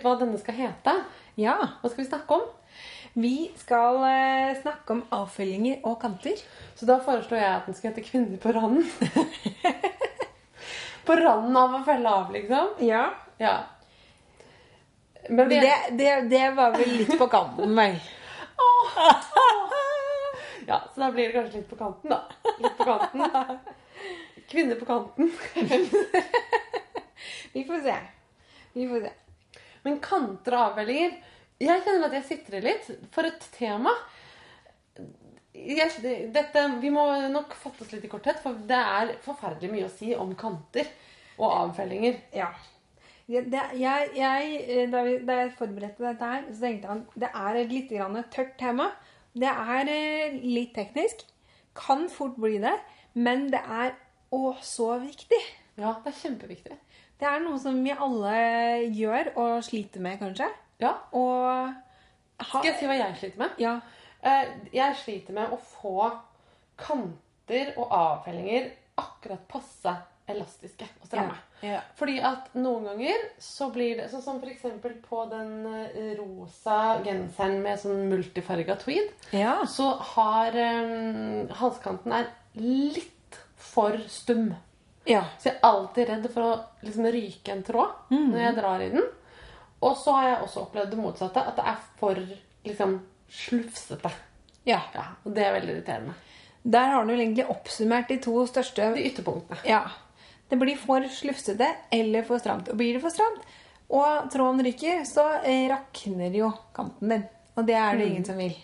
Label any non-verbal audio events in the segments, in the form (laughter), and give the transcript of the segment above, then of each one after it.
litt hva denne skal hete. ja. Hva skal vi snakke om? Vi skal eh, snakke om avfølginger og kanter. Så da foreslår jeg at den skal hete 'Kvinner på randen'. (laughs) på randen av å felle av, liksom. Ja. Ja. Men vi Det, det, det var vel litt på kanten, vel. Ja, så da blir det kanskje litt på kanten, da. Litt på kanten. Kvinner på kanten. (laughs) Vi får se. Vi får se. Men kanter og avveininger Jeg kjenner at jeg sitrer litt for et tema. Yes, dette, vi må nok fatte oss litt i korthet, for det er forferdelig mye å si om kanter og avfellinger. Ja. Det, jeg, jeg, eh, da, vi, da jeg forberedte dette her, så tenkte jeg at det er et litt grann tørt tema. Det er eh, litt teknisk. Kan fort bli det. Men det er å så viktig. Ja, det er kjempeviktig. Det er noe som vi alle gjør og sliter med, kanskje. Ja. Og ha, Skal jeg si hva jeg sliter med? Ja. Eh, Jeg sliter med å få kanter og avfellinger akkurat passe elastiske og stramme. Ja. Fordi at noen ganger så blir det Sånn som f.eks. på den eh, rosa genseren med sånn multifarga tweed, Ja. så har um, halskanten er litt for stum. Ja. Så jeg er alltid redd for å liksom ryke en tråd når jeg drar i den. Og så har jeg også opplevd det motsatte, at det er for liksom slufsete. ja. Ja, og det er veldig irriterende. Der har du egentlig oppsummert de to største De ytterpunktene. Ja. Det blir for slufsete eller for stramt. Og blir det for stramt, og tråden ryker, så rakner jo kanten din. Og det er det ingen som vil.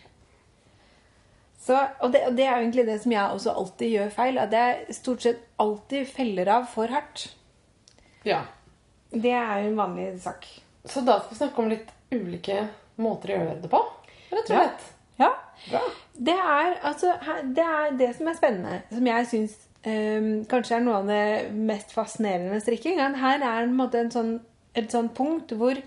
Så, og, det, og det er jo egentlig det som jeg også alltid gjør feil. At jeg stort sett alltid feller av for hardt. Ja. Det er en vanlig sak. Så da skal vi snakke om litt ulike måter å gjøre det på. Rett og Ja. slett. Ja. Bra. Det er, altså, det er det som er spennende, som jeg syns um, kanskje er noe av det mest fascinerende med strikking. Her er det en sånn, et sånt punkt hvor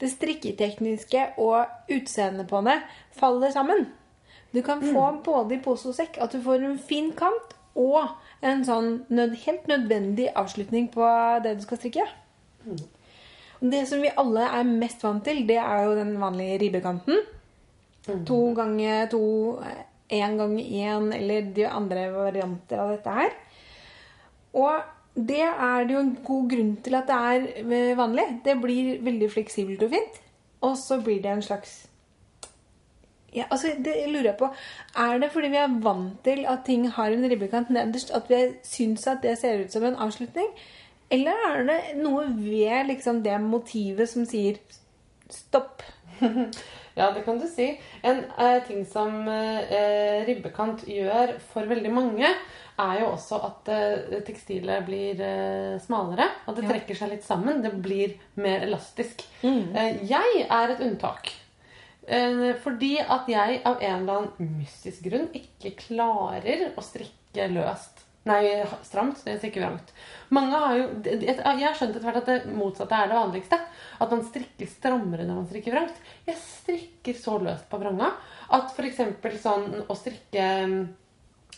det strikketekniske og utseendet på det faller sammen. Du kan få både i pose og sekk at du får en fin kant og en sånn nød, helt nødvendig avslutning på det du skal strikke. Mm. Det som vi alle er mest vant til, det er jo den vanlige ribbekanten. To ganger to, én ganger én, eller de andre varianter av dette her. Og det er det jo en god grunn til at det er eh, vanlig. Det blir veldig fleksibelt og fint. Og så blir det en slags ja, altså det lurer jeg på Er det fordi vi er vant til at ting har en ribbekant nederst, at vi syns at det ser ut som en avslutning? Eller er det noe ved liksom det motivet som sier stopp? (laughs) Ja, det kan du si. En eh, ting som eh, ribbekant gjør for veldig mange, er jo også at eh, tekstilet blir eh, smalere. At det trekker seg litt sammen. Det blir mer elastisk. Eh, jeg er et unntak. Eh, fordi at jeg av en eller annen mystisk grunn ikke klarer å strikke løst. Nei, stramt. Det strikker vrangt. Mange har jo, Jeg har skjønt etter hvert at det motsatte er det vanligste. At man strikker strammere når man strikker vrangt. Jeg strikker så løst på vranga at f.eks. sånn å strikke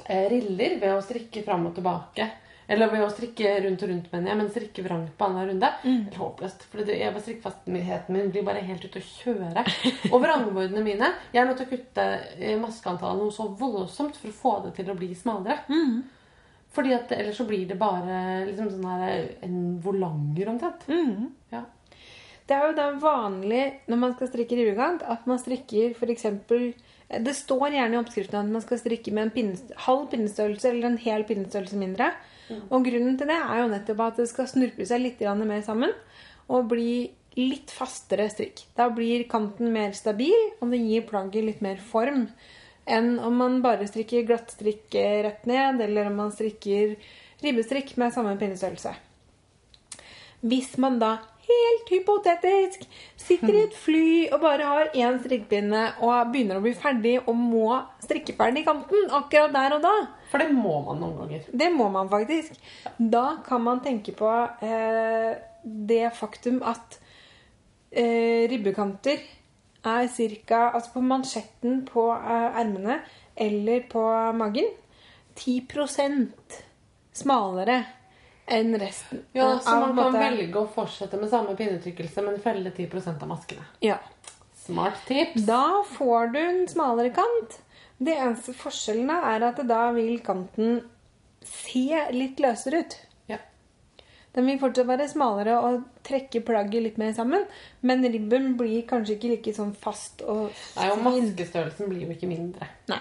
eh, riller ved å strikke fram og tilbake eller ved å strikke rundt og rundt, mener jeg, men strikke vrangt på annenhver runde. Helt håpløst. For det, jeg, strikkfastheten min blir bare helt ute å kjøre. Og vrangbordene mine Jeg er nødt til å kutte eh, maskeantallet noe så voldsomt for å få det til å bli smalere. Fordi at ellers så blir det bare liksom sånn her en volanger omtrent. Ja. Det er jo da vanlig når man skal strikke ribbekant, at man strikker f.eks. Det står gjerne i oppskriften at man skal strikke med en pinne, halv pinnestørrelse eller en hel pinnestørrelse mindre. Og grunnen til det er jo nettopp at det skal snurpe seg litt mer sammen og bli litt fastere strikk. Da blir kanten mer stabil, og det gir plagget litt mer form enn om man bare strikker glattstrikk strikk rett ned, eller om man strikker ribbestrikk med samme pinnestørrelse. Hvis man da helt hypotetisk sitter i et fly og bare har én strikkepinne og begynner å bli ferdig og må strikke ferdig kanten akkurat der og da, For det må man noen ganger. det må man faktisk, da kan man tenke på eh, det faktum at eh, ribbekanter er ca. Altså på mansjetten på eh, ermene eller på magen 10% smalere enn resten. Ja, Så man kan måte- velge å fortsette med samme pinnetrykkelse, men felle 10% av maskene. Ja. Smart tips. Da får du en smalere kant. Det eneste forskjellen er at da vil kanten se litt løsere ut. Ja. Den vil fortsatt være smalere og trekke plagget litt mer sammen, men ribben blir kanskje ikke like sånn fast og Nei, og maskestørrelsen blir jo ikke mindre. Nei.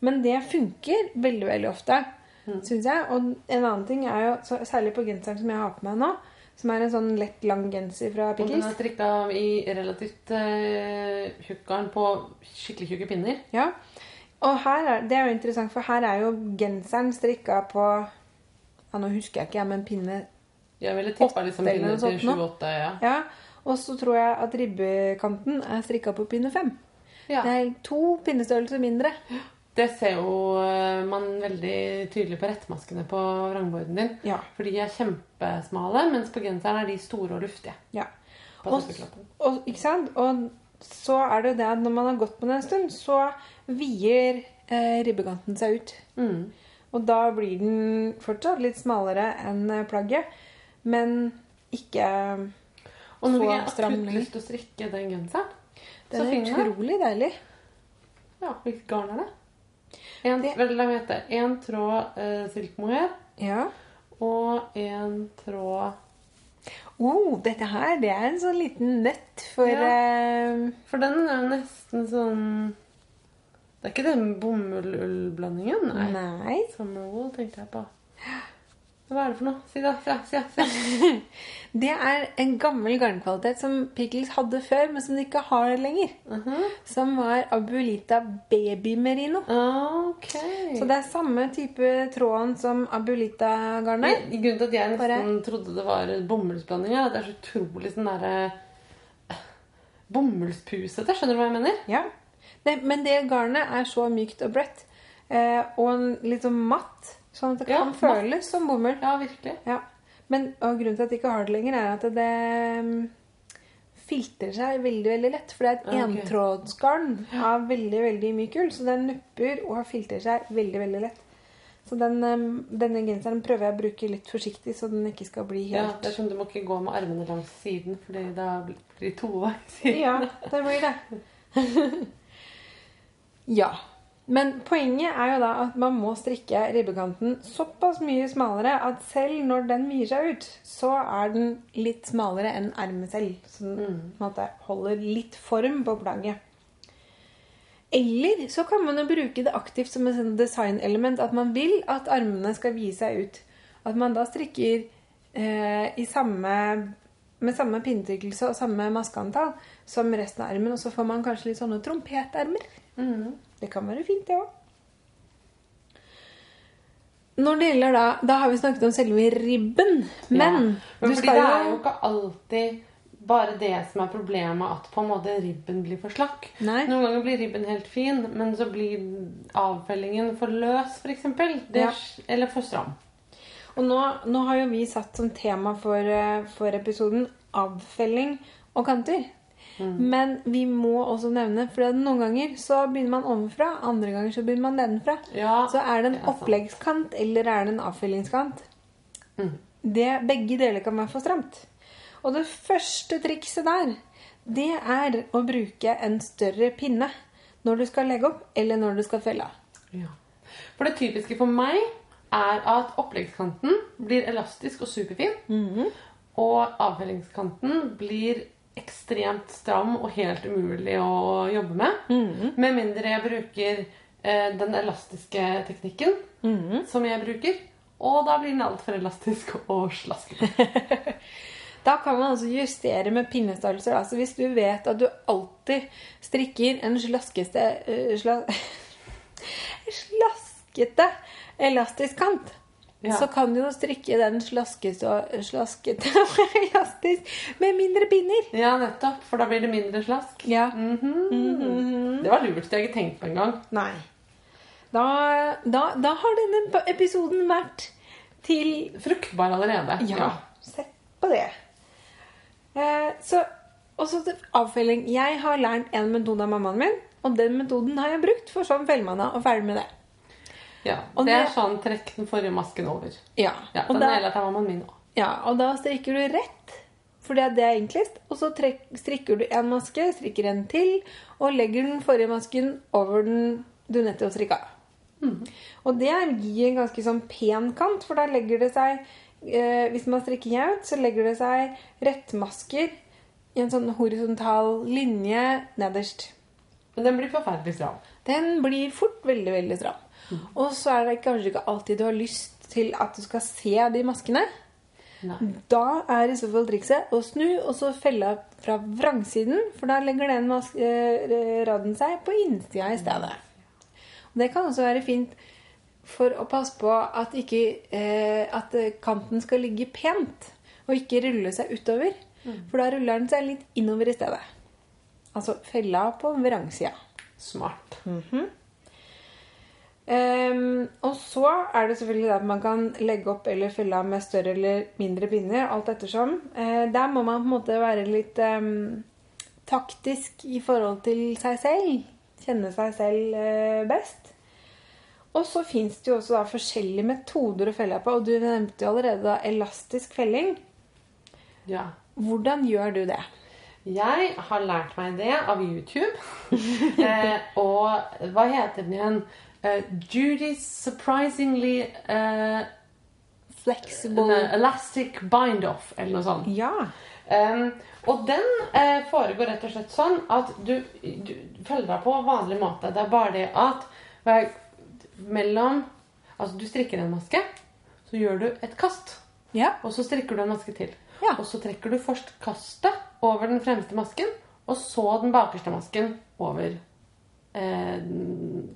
Men det funker veldig, veldig ofte, Mm. syns jeg. Og en annen ting er jo, så, særlig på genseren som jeg har på meg nå, som er en sånn lett, lang genser fra Og den er strikka i relativt uh, tjukk garn på skikkelig tjukke pinner. Ja. Og her er, det er jo interessant, for her er jo genseren strikka på ja, Nå husker jeg ikke, jeg, men pinne Jeg ville tippa liksom noe til 28, Ja. Ja. Og så tror jeg at ribbekanten er strikka på pinne 5. Ja. Det er to pinnestørrelser mindre. Det ser jo eh, man veldig tydelig på rettmaskene på vrangborden din. Ja. For de er kjempesmale, mens på genseren er de store og luftige. ja. Og, og, ikke sant? og så er det jo det at når man har gått på den en stund, så vier eh, ribbekanten seg ut. Mm. Og da blir den fortsatt litt smalere enn eh, plagget, men ikke Og nå Og når jeg har akutt lyst til å strikke den genseren. Så finner jeg den er. utrolig deilig. Ja, hvilket garn er det? En, Det- vel, la meg gjette. En tråd uh, silkemohair. Ja. og en tråd Oh, dette her, det er en sånn liten nøtt for Ja. uh... For den er jo nesten sånn Det er ikke den bomull-ull-blandingen? Nei. Nei. Summerwool tenkte jeg på. Hva er det for noe? Si det. Si, si, si. (laughs) Det er en gammel garnkvalitet som Pickles hadde før, men som de ikke har lenger. Mhm. Som var Abulita Baby Merino. Ok. Så det er samme type tråden som Abulita-garnet. Grunnen til at jeg nesten trodde det var bomullsblanding, er at det er så utrolig sånn derre Bomullspusete. Skjønner du hva jeg mener? Ja. Det, men det garnet er så mykt og bredt. Eh, og litt sånn matt. Sånn at det kan føles som bomull. Ja, virkelig. Ja. Men grunnen til at jeg ikke har det lenger, er at det mm, filtrer seg veldig veldig lett. For det er et okay. entrådsgarn av veldig veldig myk ull. Så den nupper og filtrer seg veldig veldig lett. Så den, mm, denne genseren prøver jeg å bruke litt forsiktig, så den ikke skal bli helt Ja, det er sånn Du må ikke gå med armene langs siden, Fordi da blir det toveis. Ja, det blir det. (laughs) ja. Men poenget er jo da at man må strikke ribbekanten såpass mye smalere at selv når den vier seg ut, så er den litt smalere enn ermet selv. Så den mm. holder litt form på plagget. Eller så kan man jo bruke det aktivt som et designelement. At man vil at armene skal vie seg ut. At man da strikker eh, i samme, med samme pinnetykkelse og samme maskeantall som resten av armen. Og så får man kanskje litt sånne trompetermer. Mhm. Det kan være fint, det òg. Når det gjelder da Da har vi snakket om selve ribben. Men ja. men du fordi det er jo jo ikke alltid bare det som er problemet, at på en måte ribben blir for slakk. Nei. Noen ganger blir ribben helt fin, men så blir avfellingen for løs, f.eks. Ja. Eller for stram. Og nå, nå har jo vi satt som tema for, eh, for episoden avfelling og kanter. Men vi må også nevne, for noen ganger så begynner man ovenfra, andre ganger så begynner man nedenfra. Ja, Så er det en oppleggskant eller er det en avfyllingskant? Mm. Det, begge deler kan være for stramt. Og det første trikset der, det er å bruke en større pinne når du skal legge opp, eller når du skal felle av. Ja. For det typiske for meg er at oppleggskanten blir elastisk og superfin. Mhm. Og avfellingskanten blir ekstremt stram og helt umulig å jobbe med. Mhm. Med mindre jeg bruker eh, den elastiske teknikken Mhm. som jeg bruker. Og da blir den altfor elastisk (laughs) og slaskete. (laughs) Da kan man altså justere med pinnestørrelser. Altså hvis du vet at du alltid strikker en slaskeste uh, sla, (laughs) Slaskete elastisk kant, Ja. så kan du jo strikke den slaskete (laughs) med mindre pinner. Ja, nettopp. For da blir det mindre slask. Ja. Mhm. Det var lurt. Det har jeg ikke tenkt på engang. Nei. Da, da, da har denne episoden vært til Fruktbar allerede. Ja, sett på det. Eh, så, og så avfelling. Jeg har lært en metode av mammaen min Og den metoden har jeg brukt, for sånn velmanna og ferdig med det. Ja, Og det er sånn trekk den forrige masken over. Ja, Ja, den da, hele min nå. ja, og da strikker du rett, for det er det enklest. Og så trekk, strikker du en maske, strikker en til, og legger den forrige masken over den du nettopp strikka. Og det gir en ganske sånn pen kant, for da legger det seg eh, Hvis man strikker jevnt, så legger det seg rettmasker i en sånn horisontal linje nederst. Men den blir forferdelig stram. Den blir fort veldig, veldig stram. Og så er det kanskje ikke alltid du har lyst til at du skal se de maskene. Nei. Da er i så fall trikset å snu og så felle fra vrangsiden, for da legger den eh, raden seg på innsida i stedet. Og det kan også være fint for å passe på at, ikke, eh, at kanten skal ligge pent, og ikke rulle seg utover. For da ruller den seg litt innover i stedet. Altså fella på vrangsida. Smart. Ehm, og så er det selvfølgelig det at man kan legge opp eller fylle av med større eller mindre pinner, alt ettersom. Uh, der må man på en måte være litt um, taktisk i forhold til seg selv. Kjenne seg selv uh, best. Og så fins det jo også da forskjellige metoder å felle på. Og du nevnte jo allerede da elastisk felling. Ja. Hvordan gjør du det? Jeg har lært meg det av YouTube. (laughs) eh, og hva heter den igjen? Uh, Judy's surprisingly uh, Flexible elastic bind-off, eller noe sånt. Ja. Um, og den uh, foregår rett og slett sånn at du, du følger deg på vanlig måte. Det er bare det at hver, mellom Altså, du strikker en maske, så gjør du et kast. Ja. Og så strikker du en maske til. Ja. Og så trekker du først kastet over den fremste masken, og så den bakerste masken over eh,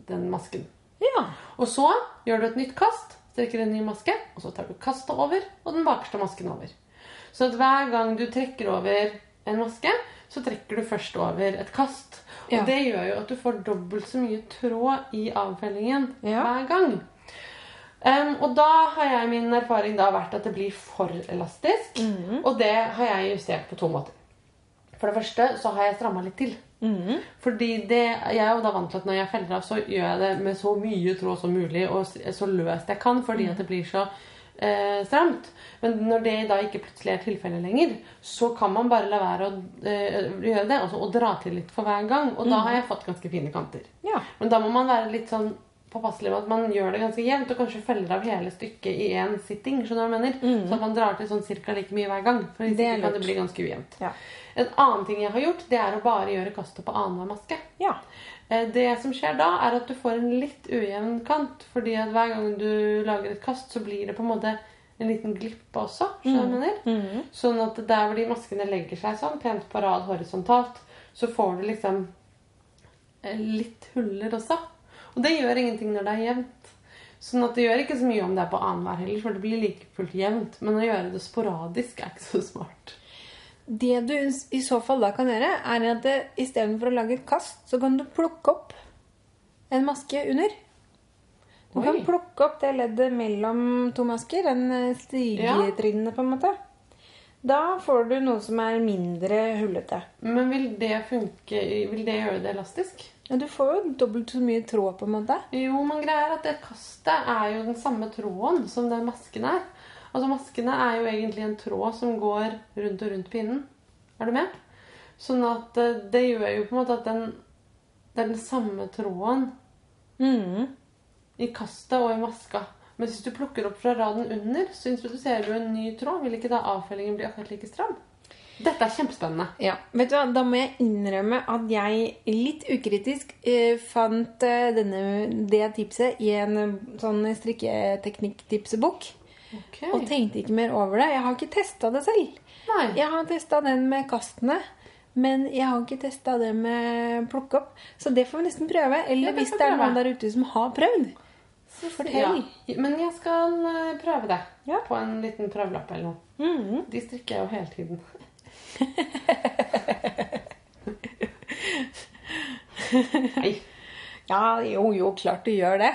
den masken. ja. Og så gjør du et nytt kast, strekker en ny maske, og så tar du kastet over og den bakerste masken over. Så at hver gang du trekker over en maske, så trekker du først over et kast. Ja. Og det gjør jo at du får dobbelt så mye tråd i avfellingen Ja. hver gang. Um, og da har jeg min erfaring da vært at det blir for elastisk. Mm. Og det har jeg justert på to måter. For det første så har jeg stramma litt til. Mm. Fordi det, jeg er jo da vant til at når jeg feller av, så gjør jeg det med så mye tråd som mulig og så løst jeg kan, fordi at det blir så eh, stramt. Men når det da ikke plutselig er tilfellet lenger, så kan man bare la være å eh, gjøre det altså, og dra til litt for hver gang. Og da har jeg fått ganske fine kanter. Ja. Men da må man være litt sånn påpasselig med at man gjør det ganske jevnt, og kanskje feller av hele stykket i én sitting. skjønner du hva jeg mener? Så at man drar til sånn cirka like mye hver gang. For hvis Det ikke kan det bli ganske ujevnt. Ja. En annen ting jeg har gjort, det er å bare gjøre kastet på annenhver maske. ja. Eh, Det som skjer da, er at du får en litt ujevn kant. Fordi at hver gang du lager et kast, så blir det på en måte en liten glippe også. Mm. mener? Sånn at der hvor de maskene legger seg sånn pent på rad horisontalt, så får du liksom eh, litt huller også. Og det gjør ingenting når det er jevnt. Sånn at det gjør ikke så mye om det er på annenhver heller, for det blir like fullt jevnt. Men å gjøre det sporadisk er ikke så (laughs) smart. Det du i så fall da kan gjøre, er at istedenfor å lage et kast, så kan du plukke opp en maske under. Du Oi. kan plukke opp det leddet mellom to masker, den eh, ja. på en måte. Da får du noe som er mindre hullete. Men vil det funke Vil det gjøre det elastisk? Ja, du får jo dobbelt så mye tråd på en måte. Jo, men greia er at det kastet er jo den samme tråden som den masken er. Altså Maskene er jo egentlig en tråd som går rundt og rundt pinnen. Er du med? Sånn at eh, det gjør jo på en måte at den Det er den samme tråden mm. i kastet og i maska. Men hvis du plukker opp fra raden under, så introduserer du en ny tråd. Vil ikke da avfellingen bli akkurat like stram? Dette er kjempespennende. Ja, vet du hva? Da må jeg innrømme at jeg litt ukritisk eh, fant eh, denne, det tipset i en eh, sånn strikketeknikk-tipsebok. Ok. Og tenkte ikke mer over det. Jeg har ikke testa det selv. Nei. Jeg har testa den med kastene, men jeg har ikke testa det med plukke opp. Så det får vi nesten prøve. Eller hvis det er noen der ute som har prøvd. Så Fortell. Ja. Men jeg skal eh, prøve det Ja. på en liten prøvelapp eller noe. Mhm. De strikker jeg jo hele tiden. (laughs) Nei. Ja, jo, jo, klart du gjør det.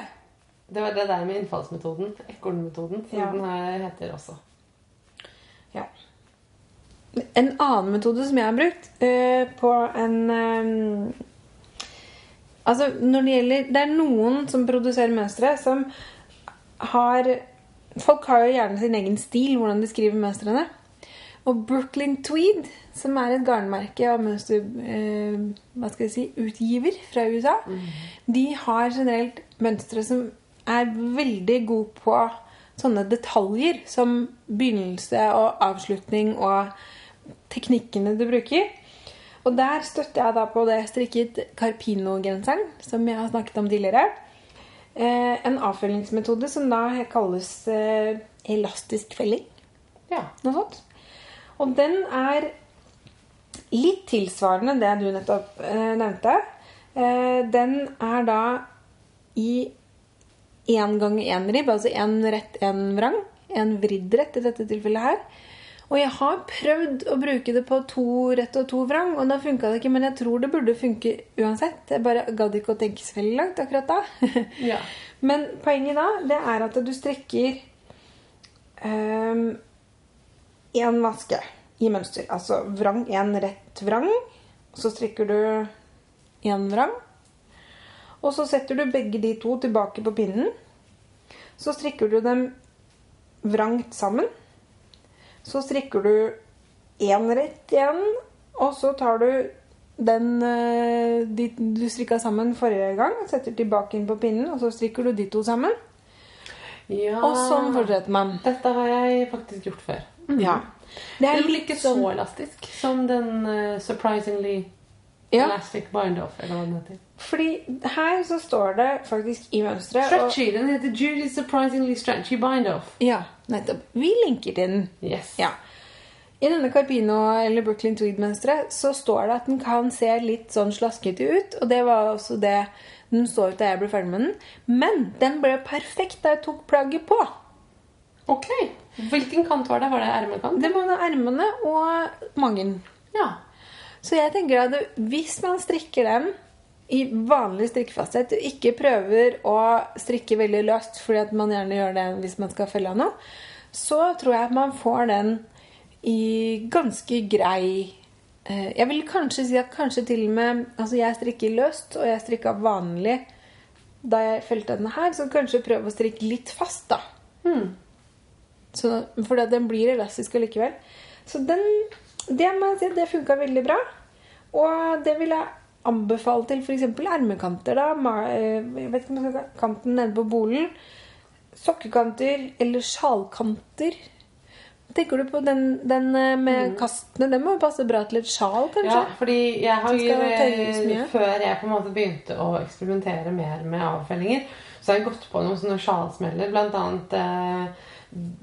Det var det der med innfallsmetoden. Ekornmetoden, som Ja. den her heter også. Ja. En annen metode som jeg har brukt uh, på en Altså, når det gjelder Det er noen som produserer mønstre, som har Folk har jo gjerne sin egen stil, hvordan de skriver mønstrene. Og Brooklyn Tweed, som er et garnmerke og mønster... Eh, hva skal jeg si utgiver fra USA, de har generelt mønstre som er veldig god på sånne detaljer som begynnelse og avslutning og teknikkene du bruker. Og der støtter jeg da på det strikket Carpino-genseren, som jeg har snakket om tidligere. Eh, en avfølgingsmetode som da kalles eh, elastisk felling. Ja. Noe sånt. Og den er litt tilsvarende det du nettopp eh, nevnte. Den er da i én gang én ribb, altså én rett, én vrang. En vridd rett i dette tilfellet her. Og jeg har prøvd å bruke det på to rett og to vrang, og da funka det ikke. Men jeg tror det burde funke uansett. Jeg bare gadd ikke å tenke så veldig langt akkurat da. (laughs) Ja. Men poenget da, det er at du strekker én vaske i mønster. Altså vrang, én rett vrang. Så strekker du én vrang. Og så setter du begge de to tilbake på pinnen. Så strikker du dem vrangt sammen. Så strikker du én rett igjen, og så tar du den eh, de, du strikka sammen forrige gang, setter tilbake inn på pinnen, og så strikker du de to sammen. ja. Og sånn fortsetter man. Dette har jeg faktisk gjort før. Ja. Det er jo ikke så sånn elastisk som den uh, surprisingly ja, elastic bind-off. eller hva den heter. Fordi her så står det faktisk i mønsteret Stretchy. Den heter Judy's surprisingly stretchy bind-off. Ja, nettopp. Vi linker til den. Yes. Ja. I denne Carpino eller Brooklyn Tweed-mønsteret så står det at den kan se litt sånn slaskete ut. Og det var også det den så ut da jeg ble ferdig med den. Men den ble perfekt da jeg tok plagget på. Ok. Hvilken kant var det? Var det ermekant? Det var ermene og magen. Ja. Så jeg tenker at hvis man strikker den i vanlig strikkefasthet, ikke prøver å strikke veldig løst fordi at man gjerne gjør det hvis man skal felle noe, så tror jeg at man får den i ganske grei eh, Jeg vil kanskje si at kanskje til og med Altså, jeg strikker løst, og jeg strikka vanlig da jeg felte denne her, så kanskje prøve å strikke litt fast, da. Hmm. Så, at den blir elastisk allikevel. Så den, det må jeg si, det funka veldig bra. Og det vil jeg anbefale til f.eks. ermekanter. da, eh, Jeg vet ikke om jeg skal kanten nede på bolen. Sokkekanter eller sjalkanter. Tenker du på den, den eh, med kastene? Den må jo passe bra til et sjal, kanskje? Ja, fordi jeg har mye. eh, Før jeg på en måte begynte å eksperimentere mer med avfellinger, så har jeg gått på noen sånne sjalsmeller. Blant annet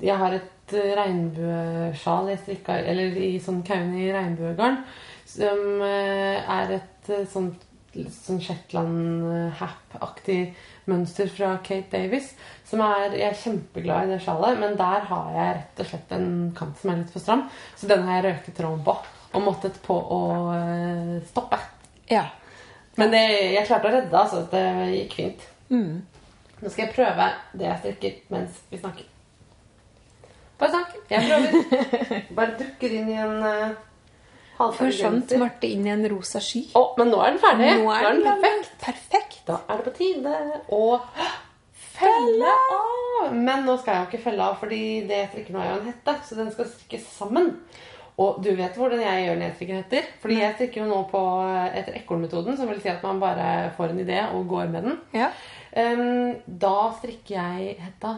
Jeg har et regnbuesjal jeg strikka Eller i sånn kauni regnbuegarn. Som er et eh, sånt sånn Shetland-hap-aktig mønster fra Kate Davis. Som er, jeg er kjempeglad i det sjalet, men der har jeg rett og slett en kant som er litt for stram. Så den har jeg røket tråden på og måttet på å eh, stoppe. Ja. Men det, jeg klarte å redde, altså. Det gikk fint. Mm. Nå skal jeg prøve det jeg strikker mens vi snakker. Bare snakk. Jeg prøver. (laughs) Bare dukker inn i en halvferdig Forsvant Marte inn i en rosa sky. Å, men nå er den ferdig. Nå er den perfekt. perfekt. Da er det på tide å felle av. Men nå skal jeg jo ikke felle av, fordi det jeg strikker nå, er jo en hette. Så den skal strikkes sammen. Og du vet hvordan jeg gjør når jeg strikker hetter. Fordi jeg strikker jo nå på etter ekornmetoden, som vil si at man bare får en idé og går med den. Ja. Um, da strikker jeg hetta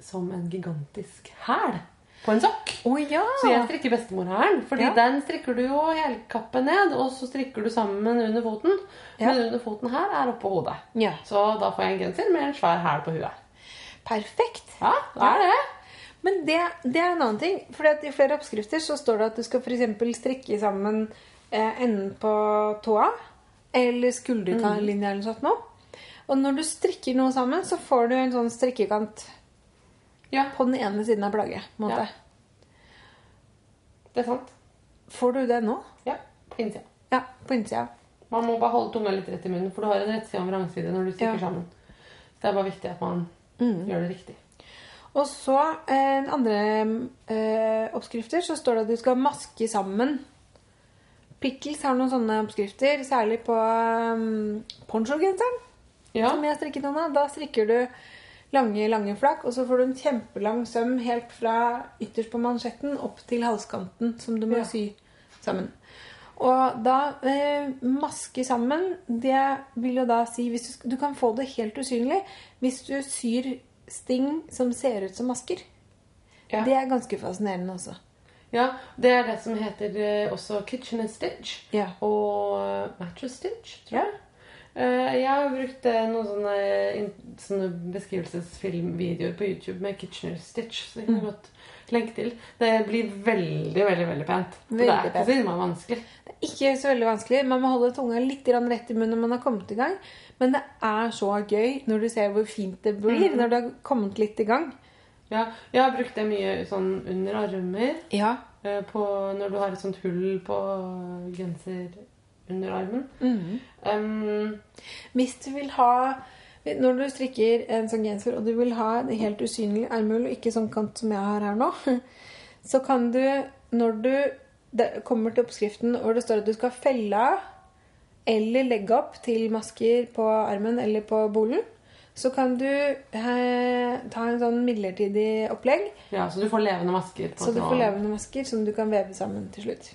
som en gigantisk hæl på en sokk. Å ja! Så jeg strikker bestemorhælen. Fordi Ja. den strikker du jo helkappe ned, og så strikker du sammen under foten. Ja. Men under foten her er oppå hodet. Så da får jeg en genser med en svær hæl på huet. Perfekt. Ja, det er det. Men det, det er en annen ting. For I flere oppskrifter så står det at du skal eksempel strikke sammen eh, enden på tåa eller skulderlinja eller noe sånt noe. Og når du strikker noe sammen, så får du en sånn strikkekant Ja, på den ene siden av plagget. på en måte. Det er sant. Får du det nå? Ja, på innsida. Ja, på innsida. Man må bare holde tunga litt rett i munnen, for du har en rettside og en vrangside når du stikker Ja. sammen. Så det er bare viktig at man Mm. gjør det riktig. Og så eh, andre eh, oppskrifter så står det at du skal maske sammen Pickles har noen sånne oppskrifter, særlig på um, ponchogenseren. Ja. Som jeg har strikket noen av. Da strikker du lange, lange flak, og så får du en kjempelang søm helt fra ytterst på mansjetten opp til halskanten, som du må Ja. sy sammen. Og da eh, maske sammen, det vil jo da si hvis du, du kan få det helt usynlig hvis du syr sting som ser ut som masker. Ja. Det er ganske fascinerende også. ja, det er det som heter eh, også kitchen and stitch. Ja. Og mattress stitch, tror Ja. jeg. Jeg har brukt eh, noen sånne, sånne beskrivelsesfilmvideoer på YouTube med Kitchener Stitch. Så jeg kan jeg godt lenke til. Det blir veldig, veldig veldig pent. For det er ikke så innmari vanskelig. Det er ikke så veldig vanskelig. Man må holde tunga litt rett i munnen når man har kommet i gang. Men det er så gøy når du ser hvor fint det blir når du har kommet litt i gang. Ja, jeg har brukt det mye sånn under armer. Ja. eh, På, når du har et sånt hull på genser under armen. Mm. Um, Hvis du vil ha Når du strikker en sånn genser, og du vil ha en helt usynlig armhull, og ikke sånn kant som jeg har her nå, (laughs) så kan du, når du det kommer til oppskriften hvor det står at du skal felle av eller legge opp til masker på armen eller på bolen, så kan du eh, ta en sånn midlertidig opplegg, ja, så du får levende masker. på så du får levende masker som du kan veve sammen til slutt.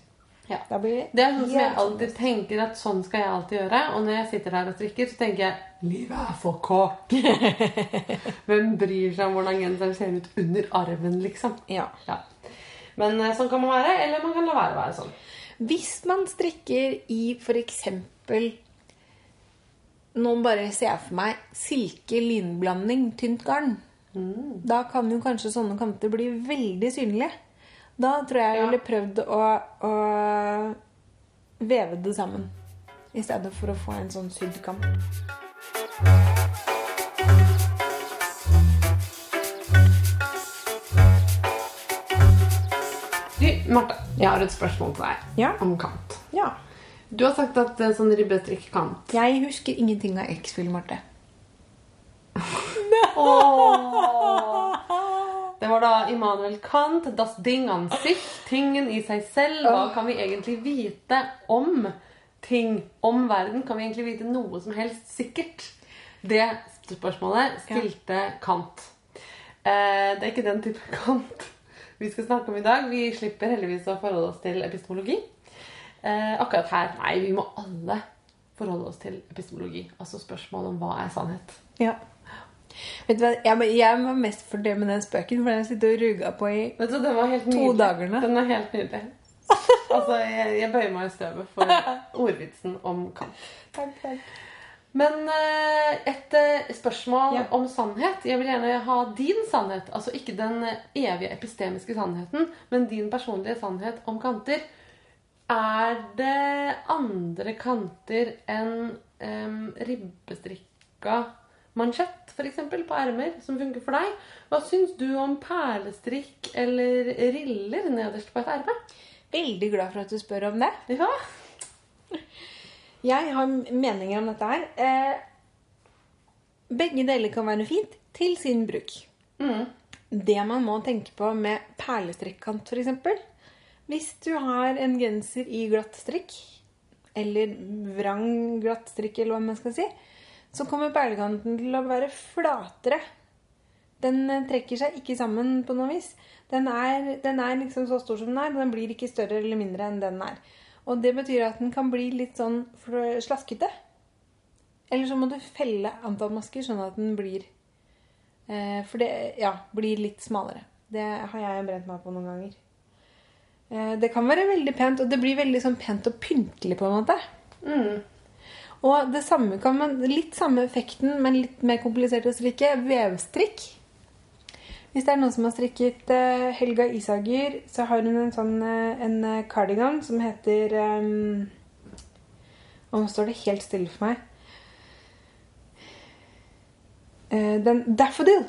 Ja. Da blir det Det er sånn som jeg alltid tenker at sånn skal jeg alltid gjøre. Og når jeg sitter her og strikker, så tenker jeg livet er for kort. (laughs) Hvem bryr seg om hvordan genseren ser ut under armen, liksom? Ja. Ja. Men eh, sånn kan man være, eller man kan la være å være sånn. Hvis man strikker i f.eks. Nå bare ser jeg for meg silke-linblanding, tynt garn. Da kan jo kanskje sånne kanter bli veldig synlige. Da tror jeg jeg Ja. ville prøvd å, å veve det sammen. I stedet for å få en sånn sydd kam. Du, Marta, jeg har et spørsmål til deg Ja. om kant. ja. Du har sagt at eh, sånn ribbestrikk kant Jeg husker ingenting av X-Fill, Marte. (laughs) (laughs) Det var da Immanuel Kant, Das Ding an sich, tingen i seg selv. Hva kan vi egentlig vite om ting, om verden? Kan vi egentlig vite noe som helst sikkert? Det spørsmålet stilte Kant. Eh, det er ikke den type (laughs) Kant vi skal snakke om i dag. Vi slipper heldigvis å forholde oss til epistemologi. Eh, akkurat her Nei, vi må alle forholde oss til epistemologi. Altså spørsmålet om hva er sannhet. Ja. Vet du hva, jeg, jeg var mest fornøyd med den spøken, for den har sittet og ruga på i Vet du, Den var helt To nydelig. dager nå. Den er helt nydelig. (laughs) Altså, jeg, jeg bøyer meg i støvet for ordvitsen om kamp. Takk, takk. Men eh, et eh, spørsmål Ja. om sannhet. Jeg vil gjerne ha din sannhet. Altså ikke den evige epistemiske sannheten, men din personlige sannhet om kanter. Er det andre kanter enn um, ribbestrikka mansjett, f.eks., på ermer, som funker for deg? Hva syns du om perlestrikk eller riller nederst på et erme? Veldig glad for at du spør om det. Ja. Jeg har meninger om dette her. Eh, begge deler kan være fint til sin bruk. Mm. Det man må tenke på med perlestrikkant, f.eks. Hvis du har en genser i glatt strikk, eller vrang glatt strikk, eller hva man skal si, så kommer perlekanten til å være flatere. Den eh, trekker seg ikke sammen på noe vis. Den er, den er liksom så stor som den er, og den blir ikke større eller mindre enn den er. Og det betyr at den kan bli litt sånn slaskete. Eller så må du felle antall masker sånn at den blir eh, For det ja, blir litt smalere. Det har jeg brent meg på noen ganger. Eh, det kan være veldig pent, og det blir veldig sånn pent og pyntelig på en måte. Mm. Og det samme kan man, litt samme effekten, men litt mer komplisert å strikke. Vevstrikk. Hvis det er noen som har strikket eh, Helga Isager, så har hun en sånn eh, en eh, cardigan som heter um, Og nå står det helt stille for meg. Den Daffodil.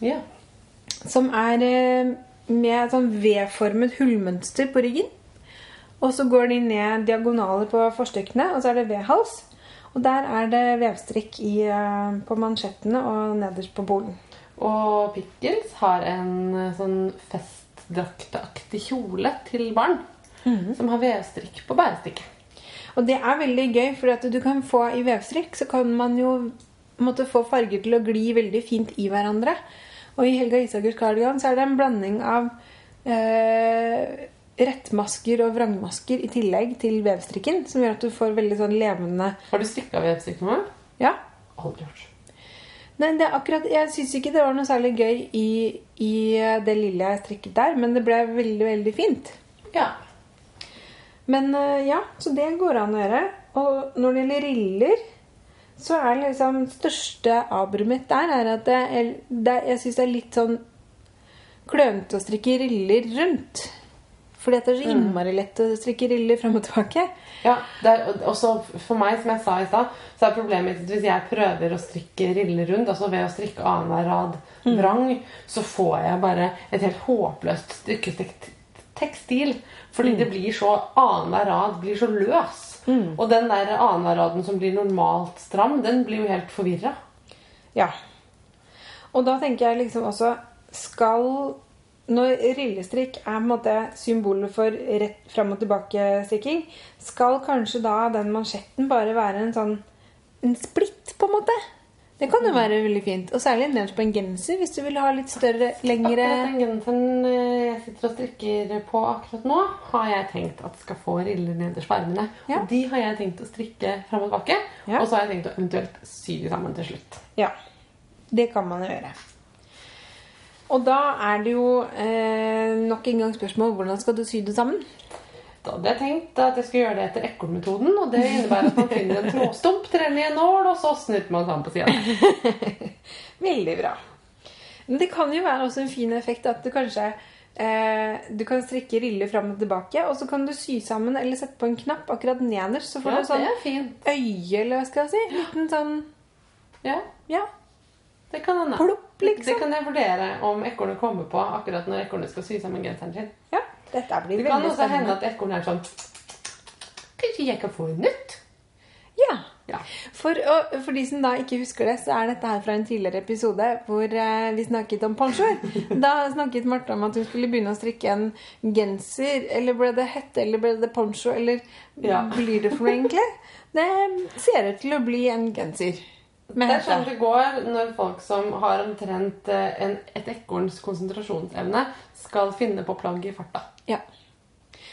ja. Som er med sånn V-formet hullmønster på ryggen. Og så går de ned diagonaler på forstykkene, og så er det V-hals. Og der er det vevstrikk i, eh, på mansjettene og nederst på bolen. Og Pickles har en eh, sånn festdrakteaktig kjole til barn. som har vevstrikk på bærestikket. Og det er veldig gøy, for du kan få i vevstrikk så kan man jo måtte få farger til å gli veldig fint i hverandre. Og i Helga Isakers kardigan så er det en blanding av eh, rettmasker og vrangmasker i tillegg til vevstrikken, som gjør at du får veldig sånn levende Har du strikka vevstrikk noen gang? Ja. Aldri gjort. Nei, det er akkurat, Jeg syns ikke det var noe særlig gøy i, i det lille jeg strikket der, men det ble veldig, veldig fint. Ja. Men eh, ja, så det går an å gjøre. Og når det gjelder riller, så er liksom største avbrudd mitt der er at det det, jeg syns det er litt sånn klønete å strikke riller rundt. Fordi det er så innmari lett å strikke riller fram og tilbake. Ja, det er også For meg, som jeg sa i stad, så er problemet mitt at hvis jeg prøver å strikke riller rundt, altså ved å strikke annenhver rad vrang, så får jeg bare et helt håpløst strikkestekt tekstil. Fordi det blir så Annenhver rad blir så løs. Og den der annenhver raden som blir normalt stram, den blir jo helt forvirra. Ja. Og da tenker jeg liksom også Skal Når rillestrikk er på en måte symbolet for rett fram og tilbake-strikking, skal kanskje da den mansjetten bare være en sånn En splitt, på en måte? Det kan jo være veldig fint. Og særlig nederst på en genser, hvis du vil ha litt større, lengre Akkurat den genseren eh, jeg sitter og strikker på akkurat nå, har jeg tenkt at skal få riller nederst på armene. Ja. Og de har jeg tenkt å strikke fram og tilbake. Ja. Og så har jeg tenkt å eventuelt sy de sammen til slutt. Ja. Det kan man gjøre. Og da er det jo eh, nok en gang spørsmål hvordan skal du sy det sammen? Da hadde jeg tenkt at jeg skulle gjøre det etter ekornmetoden. Og det innebærer at man finner en trådstump, trener i en nål, og så snurper man sammen på sida. (laughs) Veldig bra. Men det kan jo være også en fin effekt at du kanskje eh, Du kan strikke riller fram og tilbake, og så kan du sy sammen eller sette på en knapp akkurat nederst. Så får Ja, du sånn øye, eller hva skal jeg si. Liten sånn Ja, Ja. det kan hende. Liksom. Det kan jeg vurdere om ekornet kommer på akkurat når ekornet skal sy sammen genseren sin. ja. Dette blir Det kan også hende at ekornet er sånn Kanskje jeg kan få en nytt? Ja. Ja. For, og, for de som da ikke husker det, så er dette her fra en tidligere episode hvor eh, vi snakket om ponchoer. (laughs) Da snakket Marte om at hun skulle begynne å strikke en genser. Eller ble det hette, eller ble det poncho, eller Ja. blir det for noe egentlig? Det ser ut til å bli en genser. Det er sånn det går når folk som har omtrent eh, en, et ekorns konsentrasjonsevne, skal finne på plagg i farta. Ja.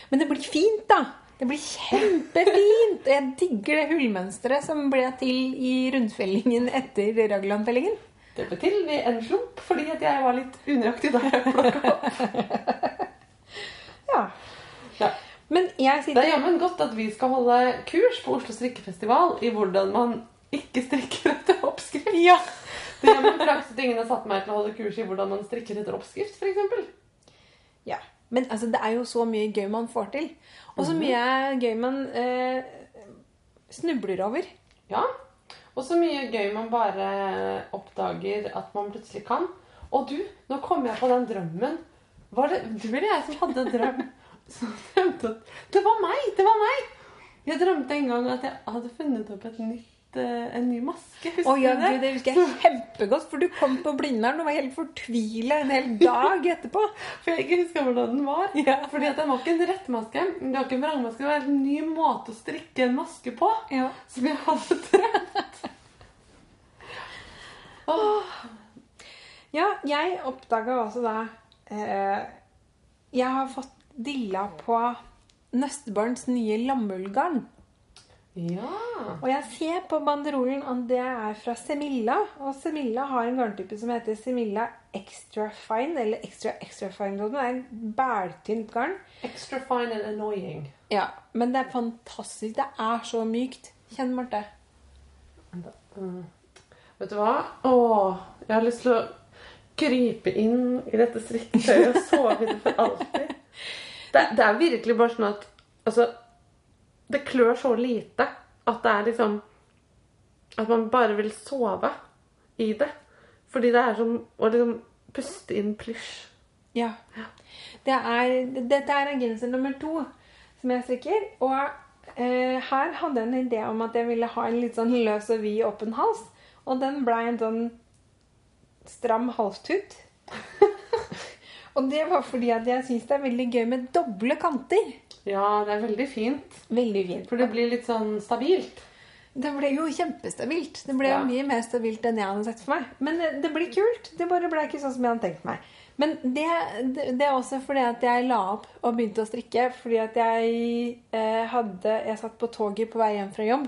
Men det blir fint, da. Det blir kjempefint. Jeg digger det hullmønsteret som ble til i rundfellingen etter Ragland-fellingen. Det ble til ved en slump fordi at jeg var litt unøyaktig da jeg plukka opp. Ja. Ja. Men jeg Det sitter er jammen godt at vi skal holde kurs på Oslo strikkefestival i hvordan man ikke strikker etter oppskrift. Ja. Det flaks at ingen har satt meg til å holde kurs i hvordan man strikker etter oppskrift, f.eks. ja. Men altså, det er jo så mye gøy man får til. Og så mye gøy man eh, snubler over. Ja. Og så mye gøy man bare oppdager at man plutselig kan. Og du, nå kom jeg på den drømmen. Var det du eller jeg som hadde en drøm? (laughs) Det var meg! Det var meg! Jeg drømte en gang at jeg hadde funnet opp et nytt, en ny maske. Husker oh, ja, du det? det husker jeg kjempegodt, for du kom på Blindern og var helt fortvila en hel dag etterpå. (laughs) For jeg ikke husker hvordan den var. Ja. Fordi at den var ikke en rettmaske. Det var ikke en vrangmaske, det var en ny måte å strikke en maske på. Ja. Som jeg hadde trent. (laughs) oh. Ja, jeg oppdaga også da eh, Jeg har fått dilla på Nøstebarns nye lammullgarn. Ja. Og jeg ser på banderolen at det er fra Semilla. Og Semilla har en garntype som heter Semilla Extra Fine. Eller Extra Extra Fine. Det er en bæltynt garn. Extra fine and annoying. Ja, Men det er fantastisk. Det er så mykt. Kjenn, Marte. Mm. Vet du hva? Åh, jeg har lyst til å krype inn i dette strikketøyet og sove i det for alltid. (laughs) Det, det er virkelig bare sånn at Altså, det klør så lite at det er liksom At man bare vil sove i det. Fordi det er som å liksom puste inn plysj. Ja. Det er, dette er genser nummer to som jeg strikker. Og eh, her hadde jeg en idé om at jeg ville ha en litt sånn løs og vid åpen hals. Og den blei en sånn stram halstut. (laughs) og det var fordi at jeg syns det er veldig gøy med doble kanter. Ja, det er veldig fint. Veldig fint. For det blir litt sånn stabilt. Det ble jo kjempestabilt. Det ble Ja. mye mer stabilt enn jeg hadde sett for meg. Men det, det blir kult. Det bare ble ikke sånn som jeg hadde tenkt meg. Men det, det, det er også fordi at jeg la opp og begynte å strikke. Fordi at jeg eh, hadde Jeg satt på toget på vei hjem fra jobb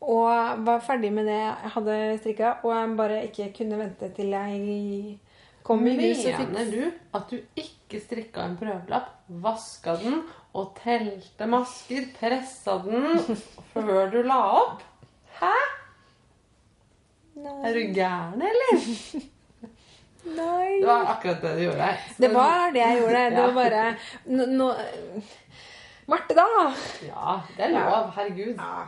og var ferdig med det jeg hadde strikka, og jeg bare ikke kunne vente til jeg kom i hus og fikk Mener du at du ikke strikka en prøvelapp, vaska den og telte masker, pressa den før du la opp? Hæ? Er du gæren, eller? Nei. Det var akkurat det du gjorde. Så Det var det jeg gjorde. Det var (laughs) bare nå, nå, Marte, da! Ja, det er lov. Herregud. Ja,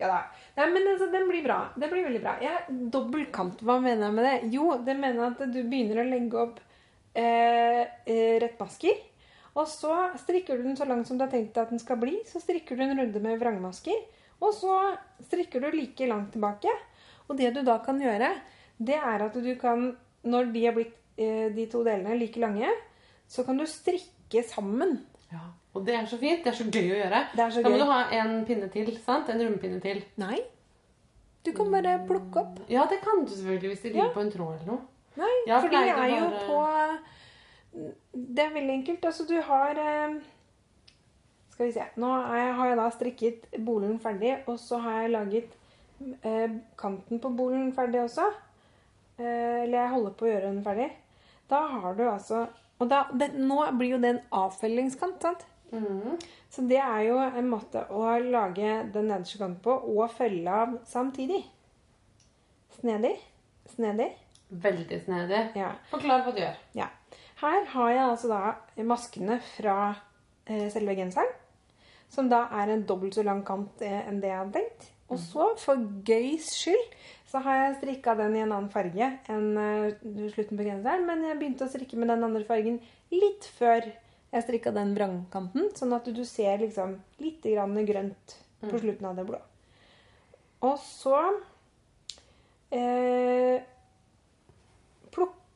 ja da. Nei, men altså, den blir bra. Det blir veldig bra. Jeg, dobbeltkant, hva mener jeg med det? Jo, det mener jeg at du begynner å legge opp eh, eh, rettmasker. Og så strikker du den så langt som du har tenkt at den skal bli. Så strikker du en runde med vrangmasker. Og så strikker du like langt tilbake. Og det du da kan gjøre, det er at du kan, når de har blitt eh, de to delene like lange, så kan du strikke sammen. Ja. Og det er så fint. Det er så gøy å gjøre. Det er så Da må du ha en pinne til. sant? En rundpinne til. Nei. Du kan bare plukke opp. Ja, det kan du selvfølgelig hvis de ligger Ja. på en tråd eller noe. Nei, jeg for de er bare... jo på Det er veldig enkelt. Altså, du har eh, Skal vi se. Nå jeg, har jeg da strikket bolen ferdig, og så har jeg laget eh, kanten på bolen ferdig også. Eh, eller jeg holder på å gjøre den ferdig. Da har du altså Og da, det, nå blir jo det en avfellingskant, sant? Mm. Så det er jo en måte å lage den nederste kanten på og følge av samtidig. Snedig. Snedig. Veldig snedig. Ja. Forklar hva du gjør. Ja. Her har jeg altså da maskene fra eh, selve genseren. Som da er en dobbelt så lang kant eh, enn det jeg hadde tenkt. Og så, for gøys skyld, så har jeg strikka den i en annen farge enn eh, slutten på genseren. Men jeg begynte å strikke med den andre fargen litt før jeg strikka den vrangkanten. Sånn at du ser liksom litt grann grønt på slutten av det blå. Og så eh,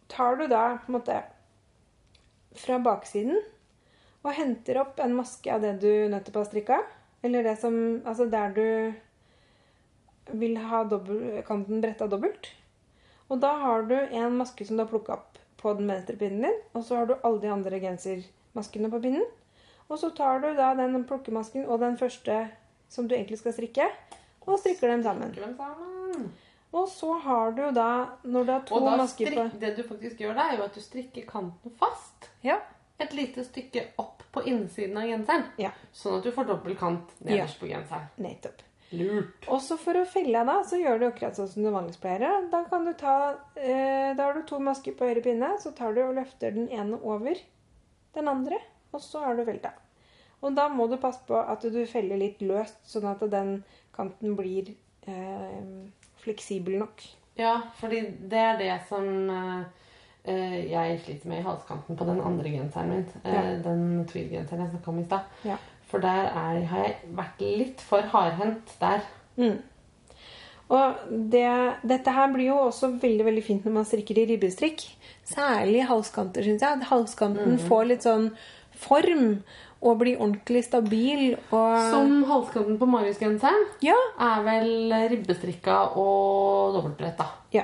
tar du da på en måte fra baksiden og henter opp en maske av det du nettopp har strikka. Eller det som Altså der du vil ha dobbelt, kanten bretta dobbelt. Og da har du en maske som du har plukka opp på den venstre pinnen din. Og så har du alle de andre gensermaskene på pinnen. Og så tar du da den plukkemasken og den første som du egentlig skal strikke, og strikker dem sammen. Strikker dem sammen. Og så har du da, når du har to masker på det du faktisk gjør da, er jo at du strikker kanten fast. Ja. Et lite stykke opp på innsiden av genseren. Ja. Sånn at du får dobbel kant nederst på genseren. Nettopp. Lurt. Og så for å felle da, så gjør du akkurat sånn som du vanligvis pleier. Da kan du ta eh, Da har du to masker på høyre pinne, så tar du og løfter den ene over den andre, og så har du velta. Og da må du passe på at du feller litt løst, sånn at den kanten blir eh, fleksibel nok. Ja, fordi det er det som eh, eh, jeg sliter med i halskanten på den andre genseren min. Eh, Ja. Den tweed-genseren jeg snakka om i stad. Ja. For der er, har jeg vært litt for hardhendt der. Mm. Og det, dette her blir jo også veldig veldig fint når man strikker i ribbestrikk. Særlig halskanter, syns jeg. Halskanten får litt sånn form og bli ordentlig stabil. Og Som halskanten på Marius-genseren Ja. er vel ribbestrikka og dobbeltbretta. ja.